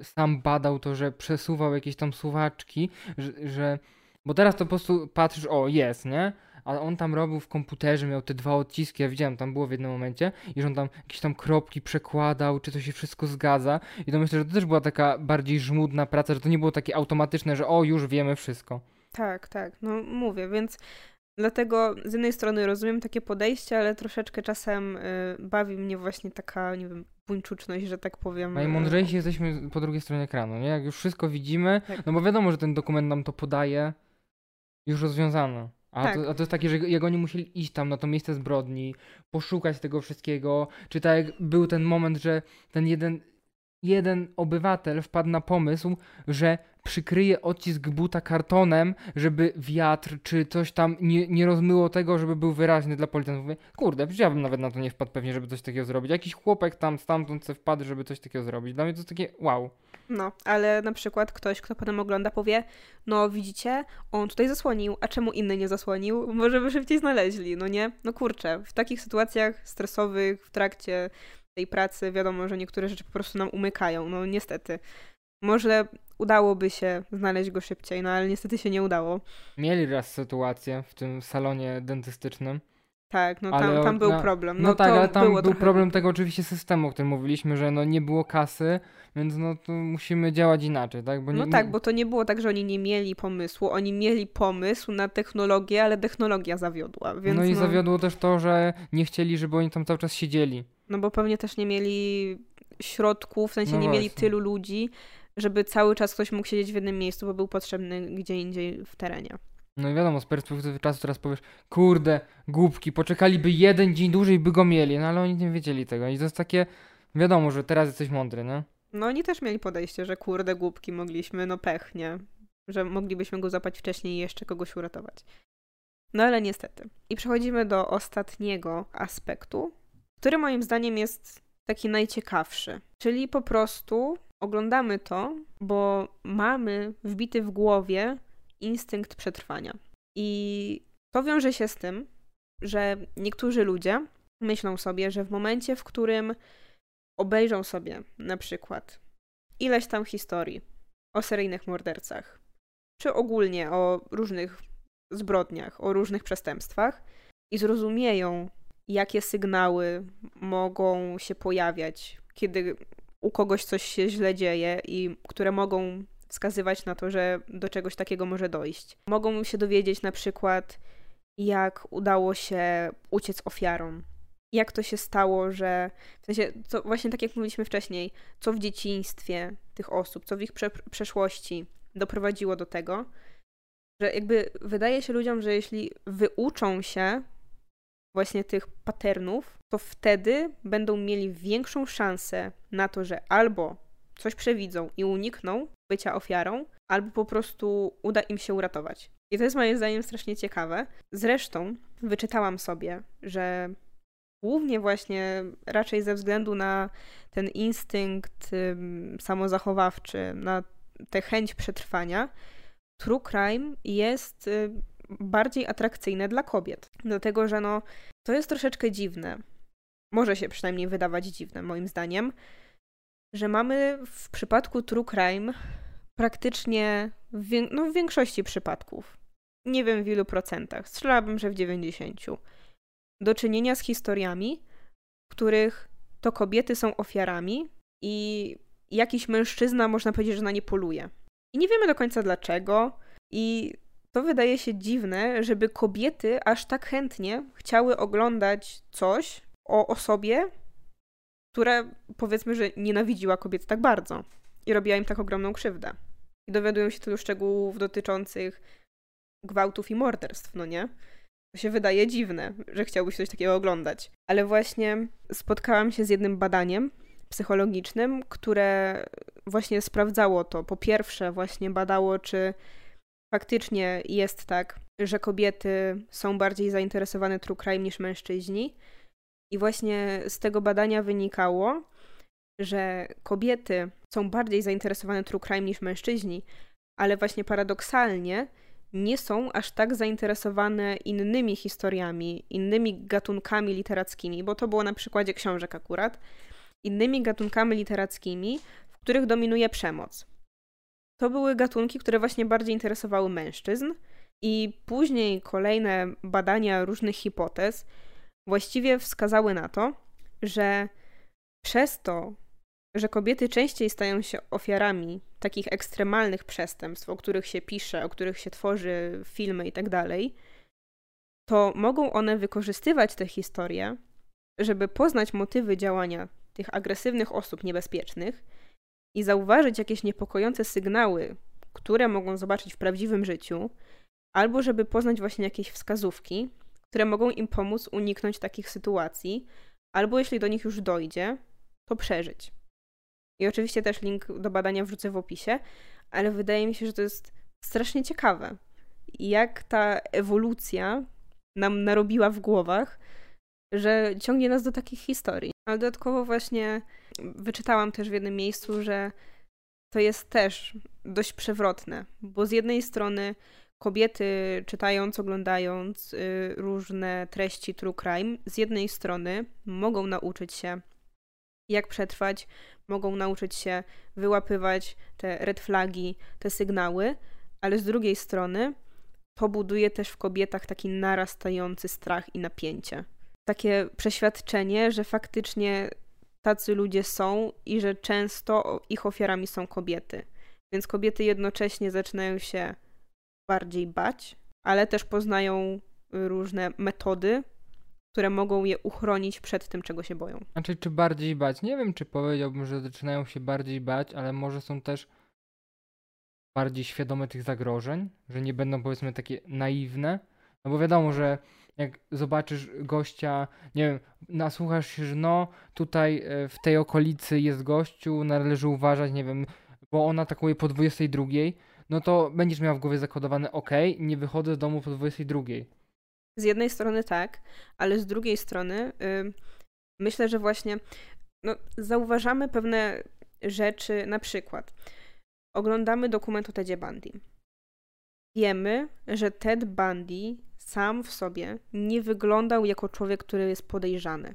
y, sam badał to, że przesuwał jakieś tam suwaczki, że, że, bo teraz to po prostu patrzysz, o jest, nie? a on tam robił w komputerze, miał te dwa odciski, ja widziałem, tam było w jednym momencie, i że on tam jakieś tam kropki przekładał, czy to się wszystko zgadza. I to myślę, że to też była taka bardziej żmudna praca, że to nie było takie automatyczne, że o, już wiemy wszystko. Tak, tak, no mówię, więc dlatego z jednej strony rozumiem takie podejście, ale troszeczkę czasem y, bawi mnie właśnie taka, nie wiem, buńczuczność, że tak powiem. Najmądrzejsi y, jesteśmy po drugiej stronie ekranu, nie? Jak już wszystko widzimy, tak. no bo wiadomo, że ten dokument nam to podaje, już rozwiązane. A, tak. to, a to jest takie, że jak oni musieli iść tam na to miejsce zbrodni, poszukać tego wszystkiego, czy tak jak był ten moment, że ten jeden, jeden obywatel wpadł na pomysł, że przykryje odcisk buta kartonem, żeby wiatr czy coś tam nie, nie rozmyło tego, żeby był wyraźny dla policjantów. Mówię, kurde, przecież ja bym nawet na to nie wpadł pewnie, żeby coś takiego zrobić. Jakiś chłopek tam stamtąd se wpadł, żeby coś takiego zrobić. Dla mnie to takie wow. No, ale na przykład ktoś, kto potem ogląda, powie, no widzicie, on tutaj zasłonił, a czemu inny nie zasłonił? Może by szybciej znaleźli, no nie? No kurczę, w takich sytuacjach stresowych, w trakcie tej pracy, wiadomo, że niektóre rzeczy po prostu nam umykają, no niestety. Może udałoby się znaleźć go szybciej, no ale niestety się nie udało. Mieli raz sytuację w tym salonie dentystycznym. Tak, no tam, tam był na, problem. No, no tak, ale tam był problem tego oczywiście systemu, o którym mówiliśmy, że no nie było kasy, więc no to musimy działać inaczej, tak? Bo nie, no tak, bo to nie było tak, że oni nie mieli pomysłu, oni mieli pomysł na technologię, ale technologia zawiodła, więc No i no... zawiodło też to, że nie chcieli, żeby oni tam cały czas siedzieli. No bo pewnie też nie mieli środków, w sensie no nie mieli tylu ludzi, żeby cały czas ktoś mógł siedzieć w jednym miejscu, bo był potrzebny gdzie indziej w terenie. No i wiadomo, z perspektywy czasu teraz powiesz, kurde, głupki, poczekaliby jeden dzień dłużej, by go mieli, no ale oni nie wiedzieli tego. I to jest takie, wiadomo, że teraz jesteś mądry, nie? No oni też mieli podejście, że kurde, głupki mogliśmy, no pech, nie? Że moglibyśmy go zapać wcześniej i jeszcze kogoś uratować. No ale niestety. I przechodzimy do ostatniego aspektu, który moim zdaniem jest taki najciekawszy. Czyli po prostu oglądamy to, bo mamy wbity w głowie instynkt przetrwania. I to wiąże się z tym, że niektórzy ludzie myślą sobie, że w momencie, w którym obejrzą sobie na przykład ileś tam historii o seryjnych mordercach, czy ogólnie o różnych zbrodniach, o różnych przestępstwach i zrozumieją, jakie sygnały mogą się pojawiać, kiedy u kogoś coś się źle dzieje i które mogą wskazywać na to, że do czegoś takiego może dojść. Mogą się dowiedzieć na przykład, jak udało się uciec ofiarom. Jak to się stało, że w sensie, co, właśnie tak jak mówiliśmy wcześniej, co w dzieciństwie tych osób, co w ich prze przeszłości doprowadziło do tego, że jakby wydaje się ludziom, że jeśli wyuczą się właśnie tych patternów, to wtedy będą mieli większą szansę na to, że albo coś przewidzą i unikną bycia ofiarą, albo po prostu uda im się uratować. I to jest moim zdaniem strasznie ciekawe. Zresztą wyczytałam sobie, że głównie właśnie raczej ze względu na ten instynkt samozachowawczy, na tę chęć przetrwania, true crime jest bardziej atrakcyjne dla kobiet. Dlatego, że no, to jest troszeczkę dziwne. Może się przynajmniej wydawać dziwne, moim zdaniem, że mamy w przypadku true crime praktycznie w, no, w większości przypadków, nie wiem w ilu procentach, strzelałabym, że w 90, do czynienia z historiami, w których to kobiety są ofiarami i jakiś mężczyzna, można powiedzieć, że na nie poluje. I nie wiemy do końca dlaczego, i to wydaje się dziwne, żeby kobiety aż tak chętnie chciały oglądać coś o osobie, która powiedzmy, że nienawidziła kobiet tak bardzo i robiła im tak ogromną krzywdę. I dowiadują się tylu szczegółów dotyczących gwałtów i morderstw, no nie? To się wydaje dziwne, że chciałbyś coś takiego oglądać. Ale właśnie spotkałam się z jednym badaniem psychologicznym, które właśnie sprawdzało to. Po pierwsze, właśnie badało, czy faktycznie jest tak, że kobiety są bardziej zainteresowane true crime niż mężczyźni. I właśnie z tego badania wynikało, że kobiety są bardziej zainteresowane true crime niż mężczyźni, ale właśnie paradoksalnie nie są aż tak zainteresowane innymi historiami, innymi gatunkami literackimi, bo to było na przykładzie książek akurat, innymi gatunkami literackimi, w których dominuje przemoc. To były gatunki, które właśnie bardziej interesowały mężczyzn I później kolejne badania różnych hipotez właściwie wskazały na to, że przez to, że kobiety częściej stają się ofiarami takich ekstremalnych przestępstw, o których się pisze, o których się tworzy filmy i tak to mogą one wykorzystywać te historie, żeby poznać motywy działania tych agresywnych osób niebezpiecznych i zauważyć jakieś niepokojące sygnały, które mogą zobaczyć w prawdziwym życiu, albo żeby poznać właśnie jakieś wskazówki, które mogą im pomóc uniknąć takich sytuacji, albo jeśli do nich już dojdzie, to przeżyć. I oczywiście też link do badania wrzucę w opisie, ale wydaje mi się, że to jest strasznie ciekawe, jak ta ewolucja nam narobiła w głowach, że ciągnie nas do takich historii. Ale dodatkowo właśnie wyczytałam też w jednym miejscu, że to jest też dość przewrotne, bo z jednej strony kobiety czytając, oglądając y, różne treści true crime, z jednej strony mogą nauczyć się jak przetrwać, mogą nauczyć się wyłapywać te red flagi, te sygnały, ale z drugiej strony to buduje też w kobietach taki narastający strach i napięcie. Takie przeświadczenie, że faktycznie tacy ludzie są i że często ich ofiarami są kobiety. Więc kobiety jednocześnie zaczynają się bardziej bać, ale też poznają różne metody, które mogą je uchronić przed tym, czego się boją. Znaczy, czy bardziej bać? Nie wiem, czy powiedziałbym, że zaczynają się bardziej bać, ale może są też bardziej świadome tych zagrożeń, że nie będą powiedzmy takie naiwne. No bo wiadomo, że jak zobaczysz gościa, nie wiem, nasłuchasz się, że no tutaj e, w tej okolicy jest gościu, należy uważać, nie wiem, bo on atakuje po 22, no to będziesz miał w głowie zakodowane ok, nie wychodzę z domu po 22. Z jednej strony tak, ale z drugiej strony myślę, że właśnie no, zauważamy pewne rzeczy, na przykład oglądamy dokument o Tedzie Bundy. Wiemy, że Ted Bundy sam w sobie nie wyglądał jako człowiek, który jest podejrzany.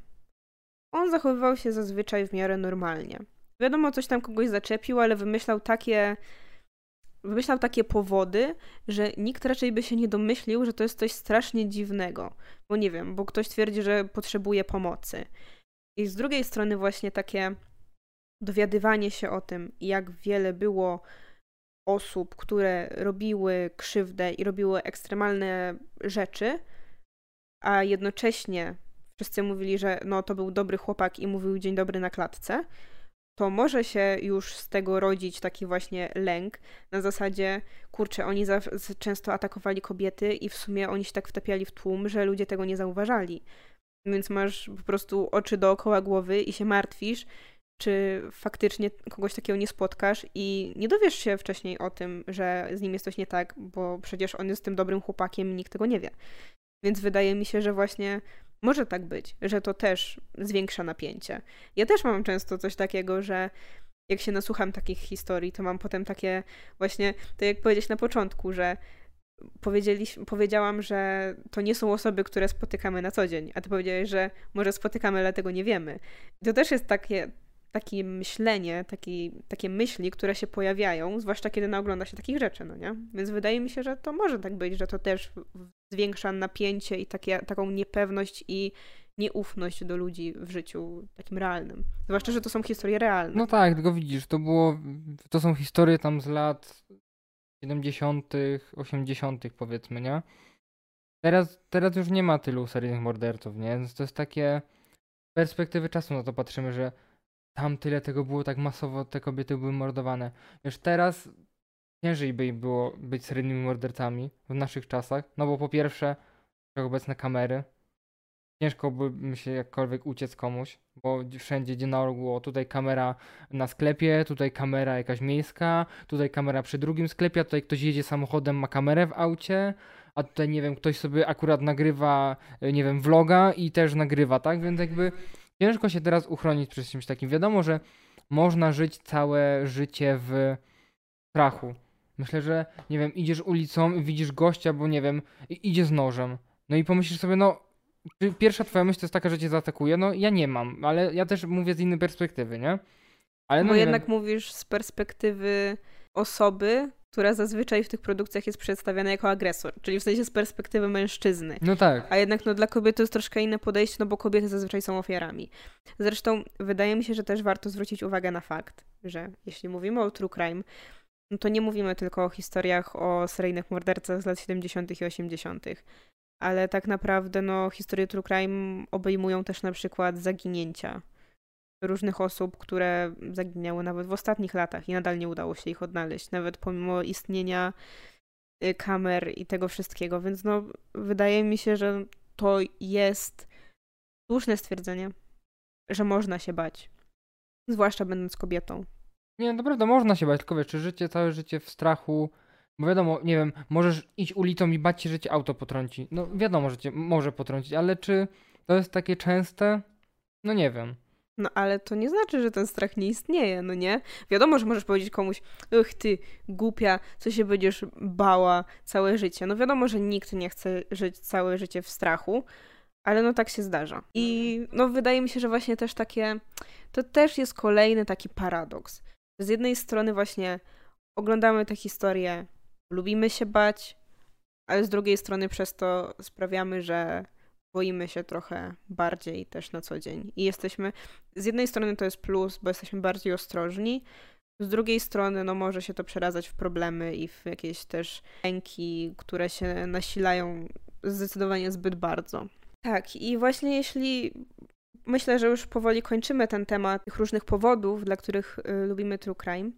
On zachowywał się zazwyczaj w miarę normalnie. Wiadomo, coś tam kogoś zaczepił, ale wymyślał takie wymyślał takie powody, że nikt raczej by się nie domyślił, że to jest coś strasznie dziwnego. Bo nie wiem, bo ktoś twierdzi, że potrzebuje pomocy. I z drugiej strony właśnie takie dowiadywanie się o tym, jak wiele było osób, które robiły krzywdę i robiły ekstremalne rzeczy, a jednocześnie wszyscy mówili, że no to był dobry chłopak i mówił dzień dobry na klatce, to może się już z tego rodzić taki właśnie lęk na zasadzie, kurczę, oni za, często atakowali kobiety i w sumie oni się tak wtapiali w tłum, że ludzie tego nie zauważali. Więc masz po prostu oczy dookoła głowy i się martwisz, czy faktycznie kogoś takiego nie spotkasz i nie dowiesz się wcześniej o tym, że z nim jest coś nie tak, bo przecież on jest tym dobrym chłopakiem i nikt tego nie wie. Więc wydaje mi się, że właśnie może tak być, że to też zwiększa napięcie. Ja też mam często coś takiego, że jak się nasłucham takich historii, to mam potem takie właśnie, to jak powiedzieć na początku, że powiedziałam, że to nie są osoby, które spotykamy na co dzień, a ty powiedziałeś, że może spotykamy, ale tego nie wiemy. To też jest takie, takie myślenie, taki, takie myśli, które się pojawiają, zwłaszcza kiedy naogląda się takich rzeczy, no nie? Więc wydaje mi się, że to może tak być, że to też zwiększa napięcie i takie, taką niepewność i nieufność do ludzi w życiu takim realnym. Zwłaszcza, że to są historie realne. No tak, tylko widzisz, to było, to są historie tam z lat 70., 80., powiedzmy, nie? Teraz, teraz już nie ma tylu seryjnych morderców, nie? Więc to jest takie perspektywy czasu na to patrzymy, że tam tyle tego było tak masowo, te kobiety były mordowane. Wiesz, teraz ciężej by im było być seryjnymi mordercami w naszych czasach, no bo po pierwsze, obecne kamery, ciężko by się jakkolwiek uciec komuś, bo wszędzie gdzie na rogu, tutaj kamera na sklepie, tutaj kamera jakaś miejska, tutaj kamera przy drugim sklepie, a tutaj ktoś jedzie samochodem, ma kamerę w aucie, a tutaj nie wiem, ktoś sobie akurat nagrywa, nie wiem, vloga i też nagrywa, tak? Więc jakby ciężko się teraz uchronić przed czymś takim. Wiadomo, że można żyć całe życie w strachu. Myślę, że nie wiem, idziesz ulicą widzisz gościa, bo nie wiem, idzie z nożem. No i pomyślisz sobie, no, pierwsza twoja myśl to jest taka, że cię zaatakuje. No ja nie mam, ale ja też mówię z innej perspektywy, nie? Ale no bo jednak wiem. mówisz z perspektywy osoby, która zazwyczaj w tych produkcjach jest przedstawiana jako agresor, czyli w sensie z perspektywy mężczyzny. No tak. A jednak no, dla kobiety to jest troszkę inne podejście, no bo kobiety zazwyczaj są ofiarami. Zresztą wydaje mi się, że też warto zwrócić uwagę na fakt, że jeśli mówimy o true crime, no to nie mówimy tylko o historiach o seryjnych mordercach z lat 70. i 80., ale tak naprawdę no, historie true crime obejmują też na przykład zaginięcia różnych osób, które zaginęły nawet w ostatnich latach i nadal nie udało się ich odnaleźć, nawet pomimo istnienia y, kamer i tego wszystkiego. Więc no, wydaje mi się, że to jest słuszne stwierdzenie, że można się bać. Zwłaszcza będąc kobietą. Nie, naprawdę można się bać, tylko wiesz, czy życie, całe życie w strachu, bo wiadomo, nie wiem, możesz iść ulicą i bać się, że cię auto potrąci. No wiadomo, że cię może potrącić, ale czy to jest takie częste? No nie wiem. No ale to nie znaczy, że ten strach nie istnieje, no nie? Wiadomo, że możesz powiedzieć komuś, ach ty, głupia, co się będziesz bała całe życie. No wiadomo, że nikt nie chce żyć całe życie w strachu, ale no tak się zdarza. I no wydaje mi się, że właśnie też takie, to też jest kolejny taki paradoks. Z jednej strony właśnie oglądamy te historie, lubimy się bać, ale z drugiej strony przez to sprawiamy, że boimy się trochę bardziej też na co dzień. I jesteśmy, z jednej strony to jest plus, bo jesteśmy bardziej ostrożni, z drugiej strony no może się to przeradzać w problemy i w jakieś też lęki, które się nasilają zdecydowanie zbyt bardzo. Tak, i właśnie jeśli myślę, że już powoli kończymy ten temat tych różnych powodów, dla których y, lubimy true crime.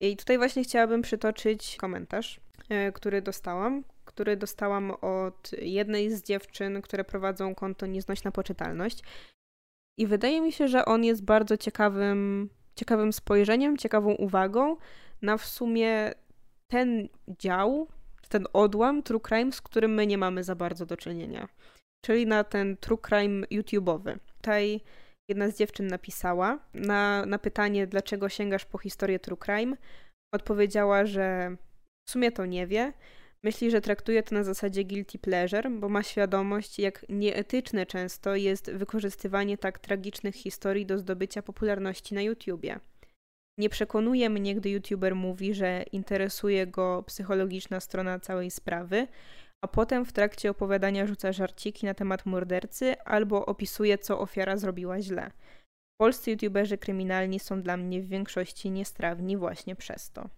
I tutaj właśnie chciałabym przytoczyć komentarz, y, który dostałam, który dostałam od jednej z dziewczyn, które prowadzą konto Nieznośna Poczytalność. I wydaje mi się, że on jest bardzo ciekawym, ciekawym spojrzeniem, ciekawą uwagą na w sumie ten dział, ten odłam true crime, z którym my nie mamy za bardzo do czynienia. Czyli na ten true crime YouTube'owy. Tutaj jedna z dziewczyn napisała na, na pytanie, dlaczego sięgasz po historię true crime, odpowiedziała, że w sumie to nie wie, Myśli, że traktuje to na zasadzie guilty pleasure, bo ma świadomość, jak nieetyczne często jest wykorzystywanie tak tragicznych historii do zdobycia popularności na YouTubie. Nie przekonuje mnie, gdy YouTuber mówi, że interesuje go psychologiczna strona całej sprawy, a potem w trakcie opowiadania rzuca żarciki na temat mordercy albo opisuje, co ofiara zrobiła źle. Polscy YouTuberzy kryminalni są dla mnie w większości niestrawni właśnie przez to.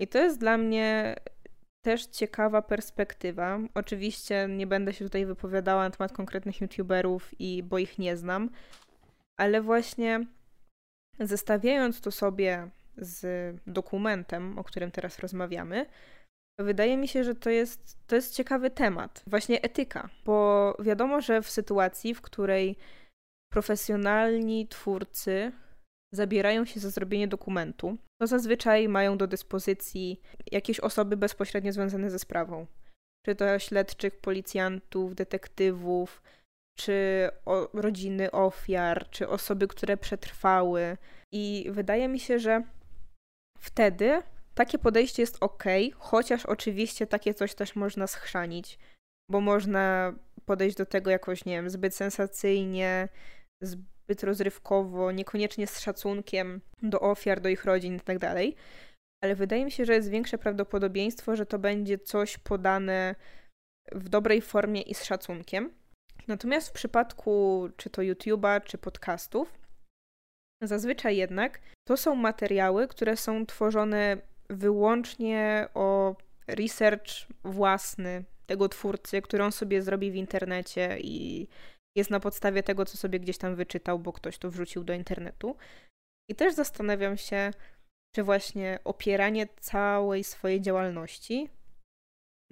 I to jest dla mnie też ciekawa perspektywa. Oczywiście nie będę się tutaj wypowiadała na temat konkretnych YouTuberów, i, bo ich nie znam, ale właśnie zestawiając to sobie z dokumentem, o którym teraz rozmawiamy, wydaje mi się, że to jest, to jest ciekawy temat. Właśnie etyka, bo wiadomo, że w sytuacji, w której profesjonalni twórcy zabierają się za zrobienie dokumentu, to zazwyczaj mają do dyspozycji jakieś osoby bezpośrednio związane ze sprawą. Czy to śledczych, policjantów, detektywów, czy o, rodziny ofiar, czy osoby, które przetrwały. I wydaje mi się, że wtedy takie podejście jest ok, chociaż oczywiście takie coś też można schrzanić, bo można podejść do tego jakoś, nie wiem, zbyt sensacyjnie, zbyt zbyt rozrywkowo, niekoniecznie z szacunkiem do ofiar, do ich rodzin itd. Tak Ale wydaje mi się, że jest większe prawdopodobieństwo, że to będzie coś podane w dobrej formie i z szacunkiem. Natomiast w przypadku czy to YouTube'a, czy podcastów, zazwyczaj jednak to są materiały, które są tworzone wyłącznie o research własny tego twórcy, który on sobie zrobi w internecie i jest na podstawie tego, co sobie gdzieś tam wyczytał, bo ktoś to wrzucił do internetu. I też zastanawiam się, czy właśnie opieranie całej swojej działalności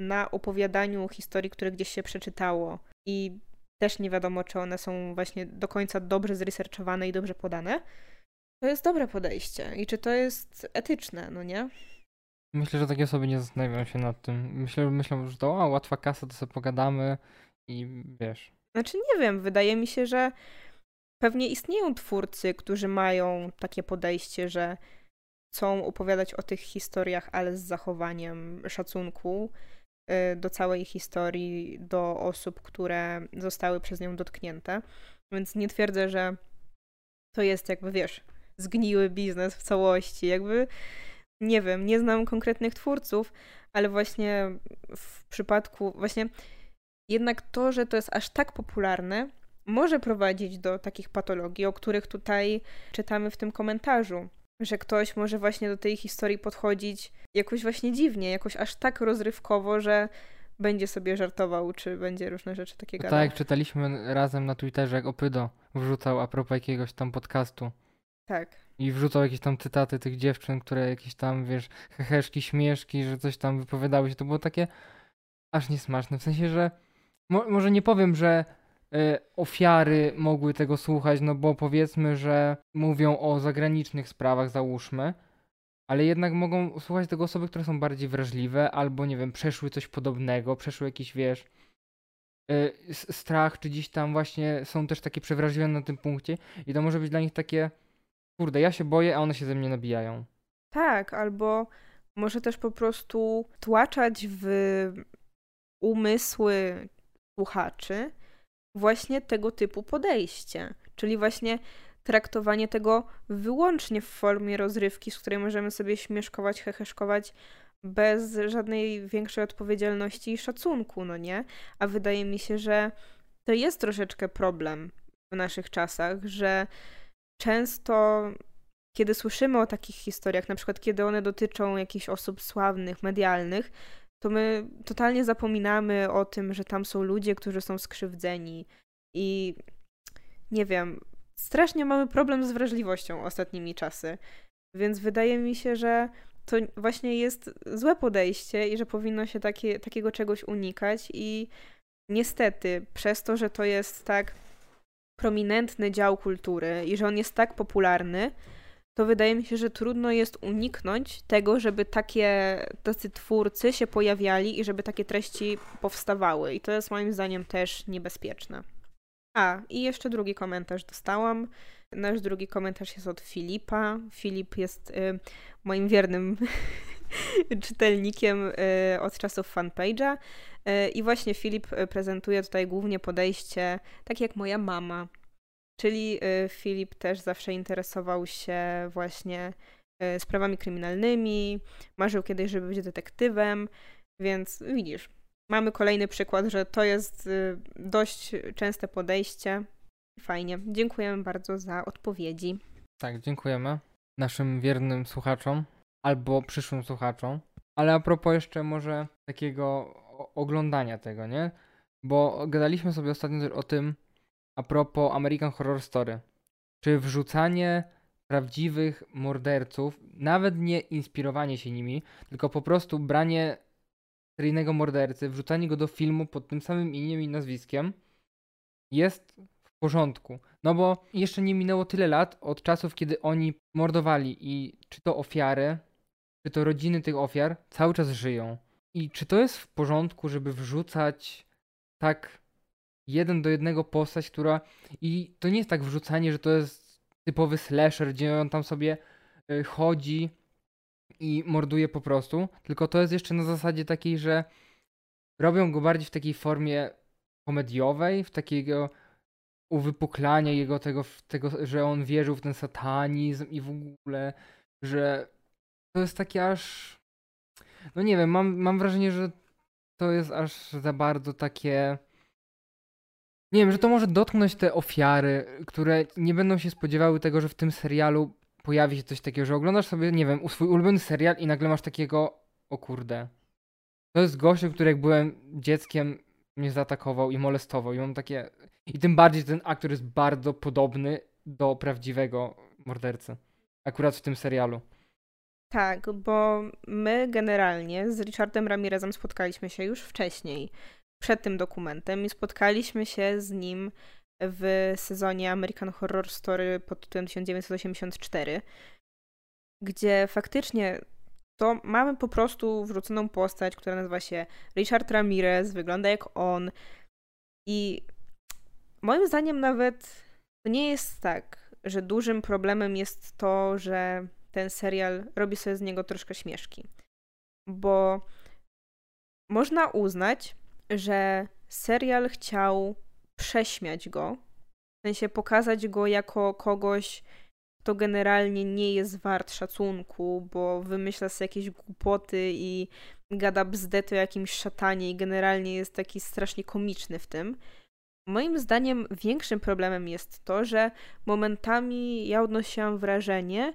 na opowiadaniu historii, które gdzieś się przeczytało i też nie wiadomo, czy one są właśnie do końca dobrze zresearchowane i dobrze podane, to jest dobre podejście i czy to jest etyczne, no nie? Myślę, że takie osoby nie zastanawiają się nad tym. Myślę, myślą, że to łatwa kasa, to sobie pogadamy i wiesz, znaczy nie wiem, wydaje mi się, że pewnie istnieją twórcy, którzy mają takie podejście, że chcą opowiadać o tych historiach, ale z zachowaniem szacunku y, do całej historii, do osób, które zostały przez nią dotknięte. Więc nie twierdzę, że to jest jakby, wiesz, zgniły biznes w całości. Jakby nie wiem, nie znam konkretnych twórców, ale właśnie w przypadku, właśnie jednak to, że to jest aż tak popularne, może prowadzić do takich patologii, o których tutaj czytamy w tym komentarzu. Że ktoś może właśnie do tej historii podchodzić jakoś właśnie dziwnie, jakoś aż tak rozrywkowo, że będzie sobie żartował, czy będzie różne rzeczy takie gadał. Tak, jak czytaliśmy razem na Twitterze, jak Opydo wrzucał a propos jakiegoś tam podcastu. Tak. I wrzucał jakieś tam cytaty tych dziewczyn, które jakieś tam, wiesz, heheszki, śmieszki, że coś tam wypowiadały się. To było takie aż niesmaczne. W sensie, że mo może nie powiem, że y, ofiary mogły tego słuchać, no bo powiedzmy, że mówią o zagranicznych sprawach, załóżmy, ale jednak mogą słuchać tego osoby, które są bardziej wrażliwe, albo nie wiem, przeszły coś podobnego, przeszły jakiś, wiesz, y, strach, czy gdzieś tam właśnie są też takie przewrażliwe na tym punkcie i to może być dla nich takie, kurde, ja się boję, a one się ze mnie nabijają. Tak, albo może też po prostu tłaczać w umysły słuchaczy właśnie tego typu podejście. Czyli właśnie traktowanie tego wyłącznie w formie rozrywki, z której możemy sobie śmieszkować, heheszkować bez żadnej większej odpowiedzialności i szacunku, no nie? A wydaje mi się, że to jest troszeczkę problem w naszych czasach, że często kiedy słyszymy o takich historiach, na przykład kiedy one dotyczą jakichś osób sławnych, medialnych, to my totalnie zapominamy o tym, że tam są ludzie, którzy są skrzywdzeni i nie wiem, strasznie mamy problem z wrażliwością ostatnimi czasy. Więc wydaje mi się, że to właśnie jest złe podejście i że powinno się takie, takiego czegoś unikać i niestety przez to, że to jest tak prominentny dział kultury i że on jest tak popularny, to wydaje mi się, że trudno jest uniknąć tego, żeby takie tacy twórcy się pojawiali i żeby takie treści powstawały. I to jest moim zdaniem też niebezpieczne. A, i jeszcze drugi komentarz dostałam. Nasz drugi komentarz jest od Filipa. Filip jest y, moim wiernym czytelnikiem y, od czasów fanpage'a. Y, I właśnie Filip prezentuje tutaj głównie podejście, tak jak moja mama. Czyli y, Filip też zawsze interesował się właśnie y, sprawami kryminalnymi, marzył kiedyś, żeby być detektywem, więc widzisz, mamy kolejny przykład, że to jest y, dość częste podejście. Fajnie. Dziękujemy bardzo za odpowiedzi. Tak, dziękujemy naszym wiernym słuchaczom albo przyszłym słuchaczom. Ale a propos jeszcze może takiego oglądania tego, nie? Bo gadaliśmy sobie ostatnio o tym, a propos American Horror Story. Czy wrzucanie prawdziwych morderców, nawet nie inspirowanie się nimi, tylko po prostu branie seryjnego mordercy, wrzucanie go do filmu pod tym samym imieniem i nazwiskiem jest w porządku. No bo jeszcze nie minęło tyle lat od czasów, kiedy oni mordowali i czy to ofiary, czy to rodziny tych ofiar cały czas żyją. I czy to jest w porządku, żeby wrzucać tak jeden do jednego postać, która. I to nie jest tak wrzucanie, że to jest typowy slasher, gdzie on tam sobie y, chodzi i morduje po prostu, tylko to jest jeszcze na zasadzie takiej, że robią go bardziej w takiej formie komediowej, w takiego uwypuklania jego tego, tego, że on wierzył w ten satanizm i w ogóle, że to jest takie aż. No nie wiem, mam, mam wrażenie, że to jest aż za bardzo takie nie wiem, że to może dotknąć te ofiary, które nie będą się spodziewały tego, że w tym serialu pojawi się coś takiego, że oglądasz sobie, nie wiem, swój ulubiony serial i nagle masz takiego, o kurde. To jest gościu, który jak byłem dzieckiem mnie zaatakował i molestował i mam takie... I tym bardziej ten aktor jest bardzo podobny do prawdziwego mordercy. Akurat w tym serialu. Tak, bo my generalnie z Richardem Ramirezem spotkaliśmy się już wcześniej przed tym dokumentem i spotkaliśmy się z nim w sezonie American Horror Story pod tytułem 1984, gdzie faktycznie to mamy po prostu wrzuconą postać, która nazywa się Richard Ramirez, wygląda jak on i moim zdaniem nawet to nie jest tak, że dużym problemem jest to, że ten serial robi sobie z niego troszkę śmieszki. Bo można uznać, że serial chciał prześmiać go, w sensie pokazać go jako kogoś, to generalnie nie jest wart szacunku, bo wymyśla sobie jakieś głupoty i gada bzdety o jakimś szatanie i generalnie jest taki strasznie komiczny w tym. Moim zdaniem większym problemem jest to, że momentami ja odnosiłam wrażenie,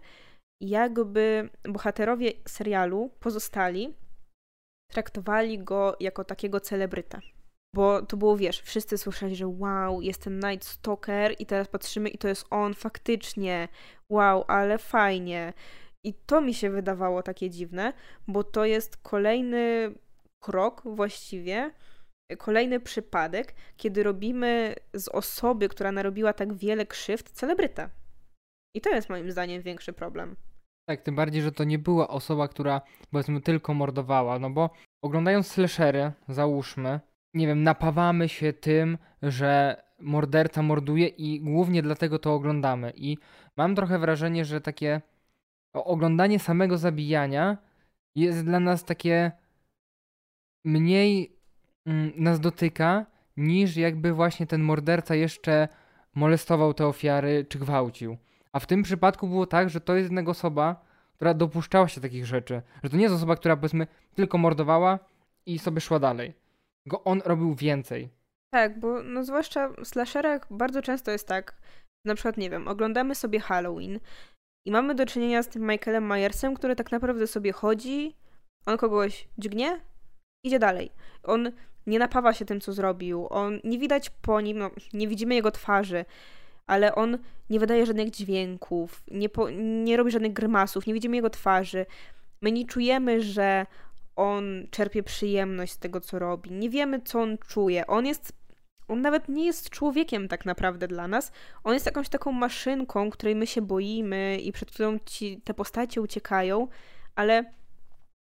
jakby bohaterowie serialu pozostali traktowali go jako takiego celebryta. Bo to było, wiesz, wszyscy słyszeli, że wow, jest ten Night Stalker i teraz patrzymy i to jest on faktycznie. Wow, ale fajnie. I to mi się wydawało takie dziwne, bo to jest kolejny krok właściwie, kolejny przypadek, kiedy robimy z osoby, która narobiła tak wiele krzywd, celebrytę. I to jest moim zdaniem większy problem. Tak, tym bardziej, że to nie była osoba, która powiedzmy tylko mordowała, no bo oglądając slashery, załóżmy, nie wiem, napawamy się tym, że morderca morduje i głównie dlatego to oglądamy. I mam trochę wrażenie, że takie oglądanie samego zabijania jest dla nas takie mniej mm, nas dotyka, niż jakby właśnie ten morderca jeszcze molestował te ofiary czy gwałcił. A w tym przypadku było tak, że to jest jedna osoba, która dopuszczała się takich rzeczy. Że to nie jest osoba, która powiedzmy tylko mordowała i sobie szła dalej. Tylko on robił więcej. Tak, bo no zwłaszcza w slasherach bardzo często jest tak, na przykład, nie wiem, oglądamy sobie Halloween i mamy do czynienia z tym Michaelem Myersem, który tak naprawdę sobie chodzi, on kogoś dźgnie, idzie dalej. On nie napawa się tym, co zrobił, on nie widać po nim, no, nie widzimy jego twarzy, ale on nie wydaje żadnych dźwięków, nie, po, nie robi żadnych grymasów, nie widzimy jego twarzy. My nie czujemy, że on czerpie przyjemność z tego, co robi. Nie wiemy, co on czuje. On jest. On nawet nie jest człowiekiem tak naprawdę dla nas. On jest jakąś taką maszynką, której my się boimy i przed którą ci, te postacie uciekają, ale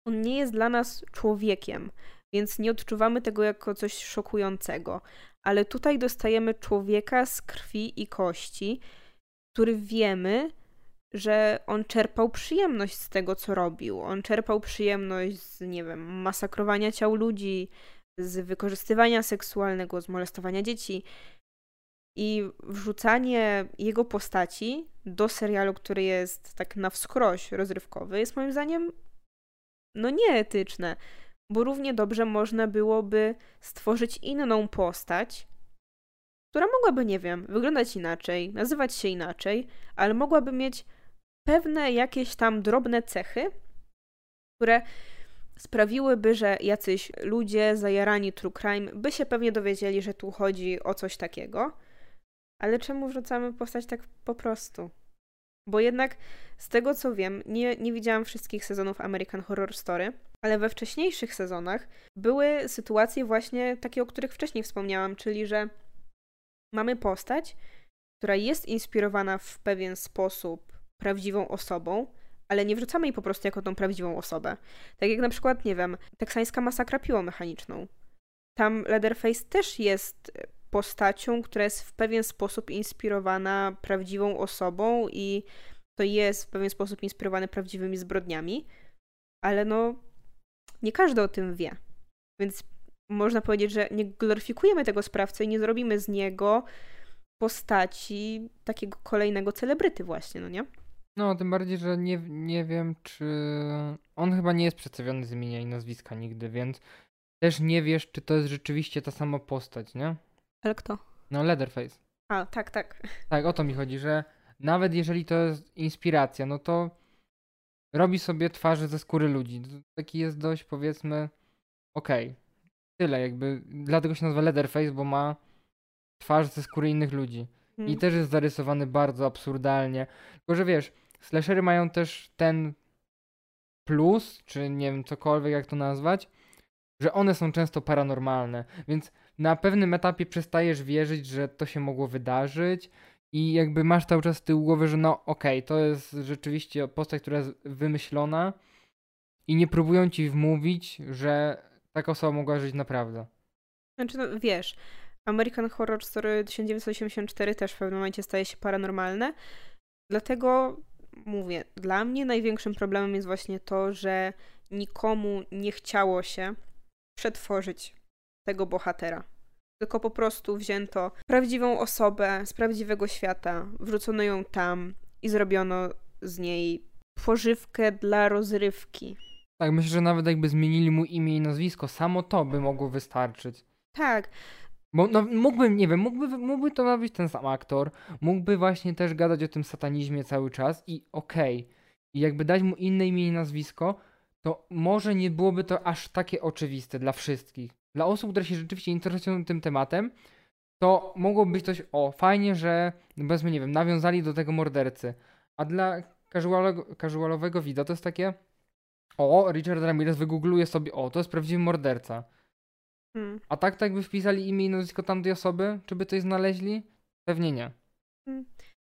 on nie jest dla nas człowiekiem, więc nie odczuwamy tego jako coś szokującego ale tutaj dostajemy człowieka z krwi i kości, który wiemy, że on czerpał przyjemność z tego, co robił. On czerpał przyjemność z, nie wiem, masakrowania ciał ludzi, z wykorzystywania seksualnego, z molestowania dzieci. I wrzucanie jego postaci do serialu, który jest tak na wskroś rozrywkowy, jest moim zdaniem no nieetyczne bo równie dobrze można byłoby stworzyć inną postać, która mogłaby, nie wiem, wyglądać inaczej, nazywać się inaczej, ale mogłaby mieć pewne jakieś tam drobne cechy, które sprawiłyby, że jacyś ludzie zajarani true crime by się pewnie dowiedzieli, że tu chodzi o coś takiego. Ale czemu wrzucamy postać tak po prostu? Bo jednak z tego co wiem, nie, nie widziałam wszystkich sezonów American Horror Story, ale we wcześniejszych sezonach były sytuacje właśnie takie, o których wcześniej wspomniałam, czyli że mamy postać, która jest inspirowana w pewien sposób prawdziwą osobą, ale nie wrzucamy jej po prostu jako tą prawdziwą osobę. Tak jak na przykład, nie wiem, teksańska masakra piłą mechaniczną. Tam Leatherface też jest postacią, która jest w pewien sposób inspirowana prawdziwą osobą i to jest w pewien sposób inspirowane prawdziwymi zbrodniami, ale no nie każdy o tym wie. Więc można powiedzieć, że nie gloryfikujemy tego sprawcę i nie zrobimy z niego postaci takiego kolejnego celebryty właśnie, no nie? No, tym bardziej, że nie, nie wiem, czy... On chyba nie jest przedstawiony z imienia i nazwiska nigdy, więc też nie wiesz, czy to jest rzeczywiście ta sama postać, nie? Ale kto? No, Leatherface. A, tak, tak. Tak, o to mi chodzi, że nawet jeżeli to jest inspiracja, no to robi sobie twarze ze skóry ludzi. Taki jest dość, powiedzmy, okej. Okay. Tyle, jakby. Dlatego się nazywa Leatherface, bo ma twarz ze skóry innych ludzi. Hmm. I też jest zarysowany bardzo absurdalnie. Tylko, że wiesz, slashery mają też ten plus, czy nie wiem, cokolwiek jak to nazwać, że one są często paranormalne, więc na pewnym etapie przestajesz wierzyć, że to się mogło wydarzyć i jakby masz cały czas z tyłu głowy, że no okej, okay, to jest rzeczywiście postać, która jest wymyślona i nie próbują ci wmówić, że taka osoba mogła żyć naprawdę. Znaczy, no wiesz, American Horror Story 1984 też w pewnym momencie staje się paranormalne, dlatego mówię, dla mnie największym problemem jest właśnie to, że nikomu nie chciało się przetworzyć tego bohatera. Tylko po prostu wzięto prawdziwą osobę z prawdziwego świata, wrzucono ją tam i zrobiono z niej pożywkę dla rozrywki. Tak, myślę, że nawet jakby zmienili mu imię i nazwisko, samo to by mogło wystarczyć. Tak. Bo no, mógłbym, nie wiem, mógłby, mógłby to być ten sam aktor, mógłby właśnie też gadać o tym satanizmie cały czas i okej. Okay. I jakby dać mu inne imię i nazwisko, to może nie byłoby to aż takie oczywiste dla wszystkich. Dla osób, które się rzeczywiście interesują tym tematem, to mogło być coś, o, fajnie, że, powiedzmy, nie wiem, nawiązali do tego mordercy. A dla casualowego, casualowego widza to jest takie, o, Richard Ramirez wygoogluje sobie, o, to jest prawdziwy morderca. Hmm. A tak, tak by wpisali imię i nazwisko tamtej osoby, czy by coś znaleźli? Pewnie nie. Hmm.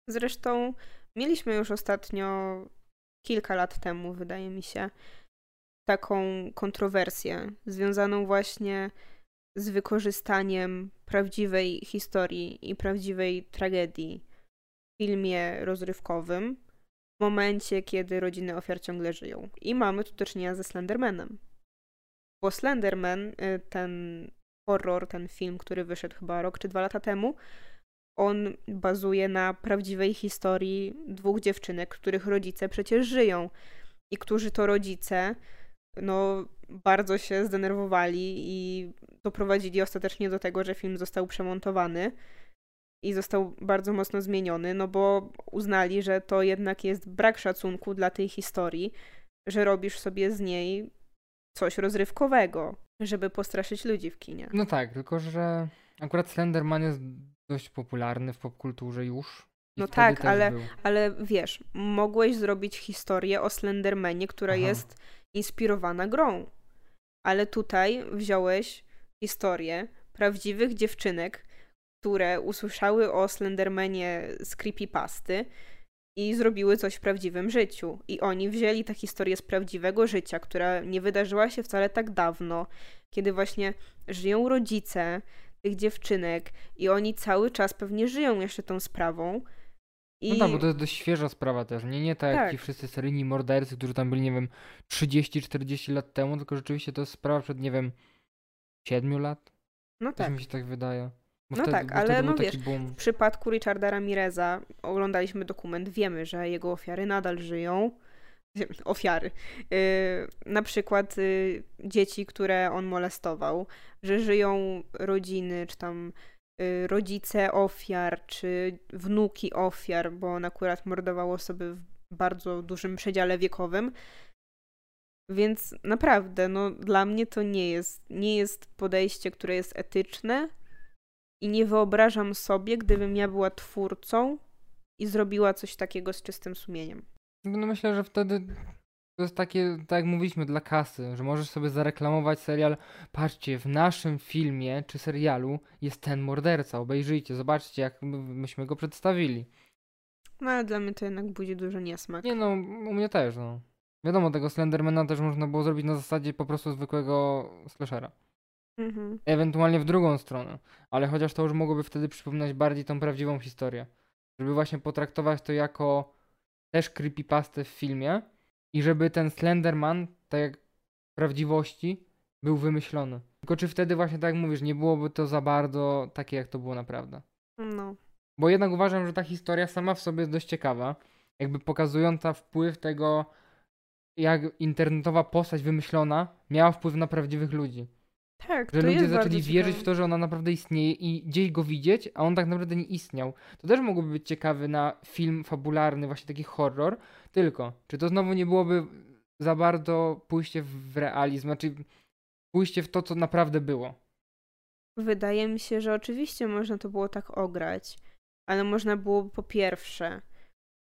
Zresztą mieliśmy już ostatnio, kilka lat temu, wydaje mi się, taką kontrowersję związaną właśnie z wykorzystaniem prawdziwej historii i prawdziwej tragedii w filmie rozrywkowym w momencie, kiedy rodziny ofiar ciągle żyją. I mamy tu do czynienia ze Slendermanem. Bo Slenderman, y, ten horror, ten film, który wyszedł chyba rok czy dwa lata temu, on bazuje na prawdziwej historii dwóch dziewczynek, których rodzice przecież żyją i którzy to rodzice no bardzo się zdenerwowali i doprowadzili ostatecznie do tego, że film został przemontowany i został bardzo mocno zmieniony, no bo uznali, że to jednak jest brak szacunku dla tej historii, że robisz sobie z niej coś rozrywkowego, żeby postraszyć ludzi w kinie. No tak, tylko że akurat Slenderman jest dość popularny w popkulturze już. No tak, ale, ale wiesz, mogłeś zrobić historię o Slendermanie, która Aha. jest inspirowana grą. Ale tutaj wziąłeś historię prawdziwych dziewczynek, które usłyszały o Slendermanie z creepypasty i zrobiły coś w prawdziwym życiu. I oni wzięli tę historię z prawdziwego życia, która nie wydarzyła się wcale tak dawno, kiedy właśnie żyją rodzice tych dziewczynek i oni cały czas pewnie żyją jeszcze tą sprawą, i... No tak, bo to jest dość świeża sprawa też. Nie, nie tak, tak. jak ci wszyscy seryjni mordercy, którzy tam byli, nie wiem, 30-40 lat temu, tylko rzeczywiście to jest sprawa przed, nie wiem, 7 lat. No tak. mi się tak wydaje. Bo no wtedy, tak, ale no wiesz, boom. w przypadku Richarda Ramireza oglądaliśmy dokument, wiemy, że jego ofiary nadal żyją. Ofiary. Yy, na przykład yy, dzieci, które on molestował, że żyją rodziny, czy tam rodzice ofiar, czy wnuki ofiar, bo on akurat mordował osoby w bardzo dużym przedziale wiekowym. Więc naprawdę, no dla mnie to nie jest, nie jest podejście, które jest etyczne i nie wyobrażam sobie, gdybym ja była twórcą i zrobiła coś takiego z czystym sumieniem. No myślę, że wtedy to jest takie, tak jak mówiliśmy, dla kasy, że możesz sobie zareklamować serial. Patrzcie, w naszym filmie czy serialu jest ten morderca. Obejrzyjcie, zobaczcie, jak myśmy go przedstawili. No ale dla mnie to jednak budzi dużo niesmak. Nie no, u mnie też, no. Wiadomo, tego Slendermana też można było zrobić na zasadzie po prostu zwykłego slashera. Mhm. Ewentualnie w drugą stronę. Ale chociaż to już mogłoby wtedy przypominać bardziej tą prawdziwą historię. Żeby właśnie potraktować to jako też creepypastę w filmie, i żeby ten Slenderman, tak jak w prawdziwości, był wymyślony. Tylko czy wtedy właśnie tak jak mówisz, nie byłoby to za bardzo takie, jak to było naprawdę. No. Bo jednak uważam, że ta historia sama w sobie jest dość ciekawa. Jakby pokazująca wpływ tego, jak internetowa postać wymyślona miała wpływ na prawdziwych ludzi. Tak, że to ludzie zaczęli wierzyć w to, że ona naprawdę istnieje i gdzieś go widzieć, a on tak naprawdę nie istniał. To też mogłoby być ciekawy na film fabularny, właśnie taki horror, tylko czy to znowu nie byłoby za bardzo pójście w realizm, znaczy pójście w to, co naprawdę było? Wydaje mi się, że oczywiście można to było tak ograć, ale można było po pierwsze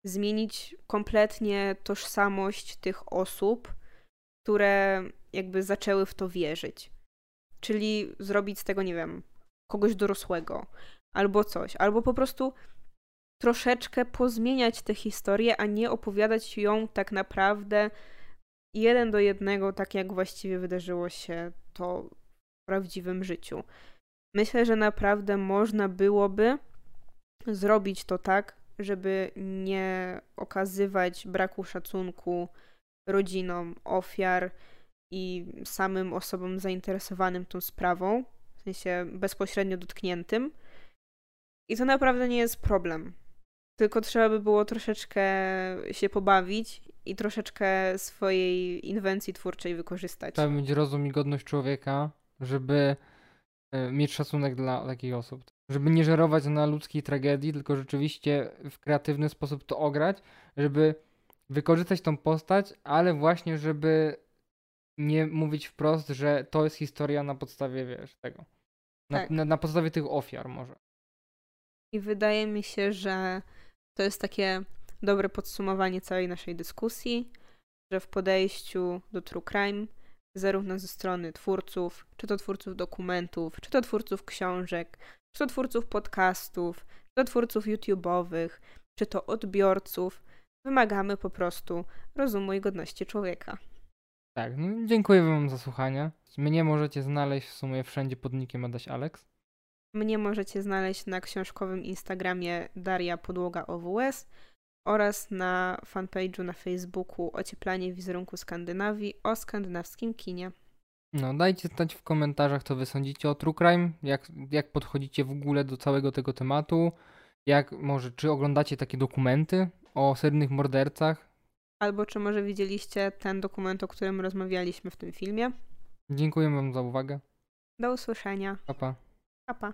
zmienić kompletnie tożsamość tych osób, które jakby zaczęły w to wierzyć Czyli zrobić z tego, nie wiem, kogoś dorosłego albo coś, albo po prostu troszeczkę pozmieniać tę historię, a nie opowiadać ją tak naprawdę jeden do jednego, tak jak właściwie wydarzyło się to w prawdziwym życiu. Myślę, że naprawdę można byłoby zrobić to tak, żeby nie okazywać braku szacunku rodzinom ofiar, i samym osobom zainteresowanym tą sprawą, w sensie bezpośrednio dotkniętym. I to naprawdę nie jest problem. Tylko trzeba by było troszeczkę się pobawić i troszeczkę swojej inwencji twórczej wykorzystać. Trzeba mieć rozum i godność człowieka, żeby e, mieć szacunek dla takich osób. Żeby nie żerować na ludzkiej tragedii, tylko rzeczywiście w kreatywny sposób to ograć, żeby wykorzystać tą postać, ale właśnie, żeby nie mówić wprost, że to jest historia na podstawie, wiesz, tego. Na, Tak. na, na podstawie tych ofiar może. I wydaje mi się, że to jest takie dobre podsumowanie całej naszej dyskusji, że w podejściu do True Crime, zarówno ze strony twórców, czy to twórców dokumentów, czy to twórców książek, czy to twórców podcastów, czy to twórców YouTube'owych, czy to odbiorców, wymagamy po prostu rozumu i godności człowieka. Tak, no dziękuję wam za słuchanie. Mnie możecie znaleźć w sumie wszędzie pod nickiem Adaś Alex. Mnie możecie znaleźć na książkowym Instagramie Daria Podłoga OWS oraz na fanpage'u na Facebooku Ocieplanie wizerunku Skandynawii o skandynawskim kinie. No, dajcie znać w komentarzach, co wy sądzicie o True Crime, jak, jak podchodzicie w ogóle do całego tego tematu, jak może, czy oglądacie takie dokumenty o seryjnych mordercach. Albo czy może widzieliście ten dokument, o którym rozmawialiśmy w tym filmie? Dziękuję wam za uwagę. Do usłyszenia. Pa, pa. Pa, pa.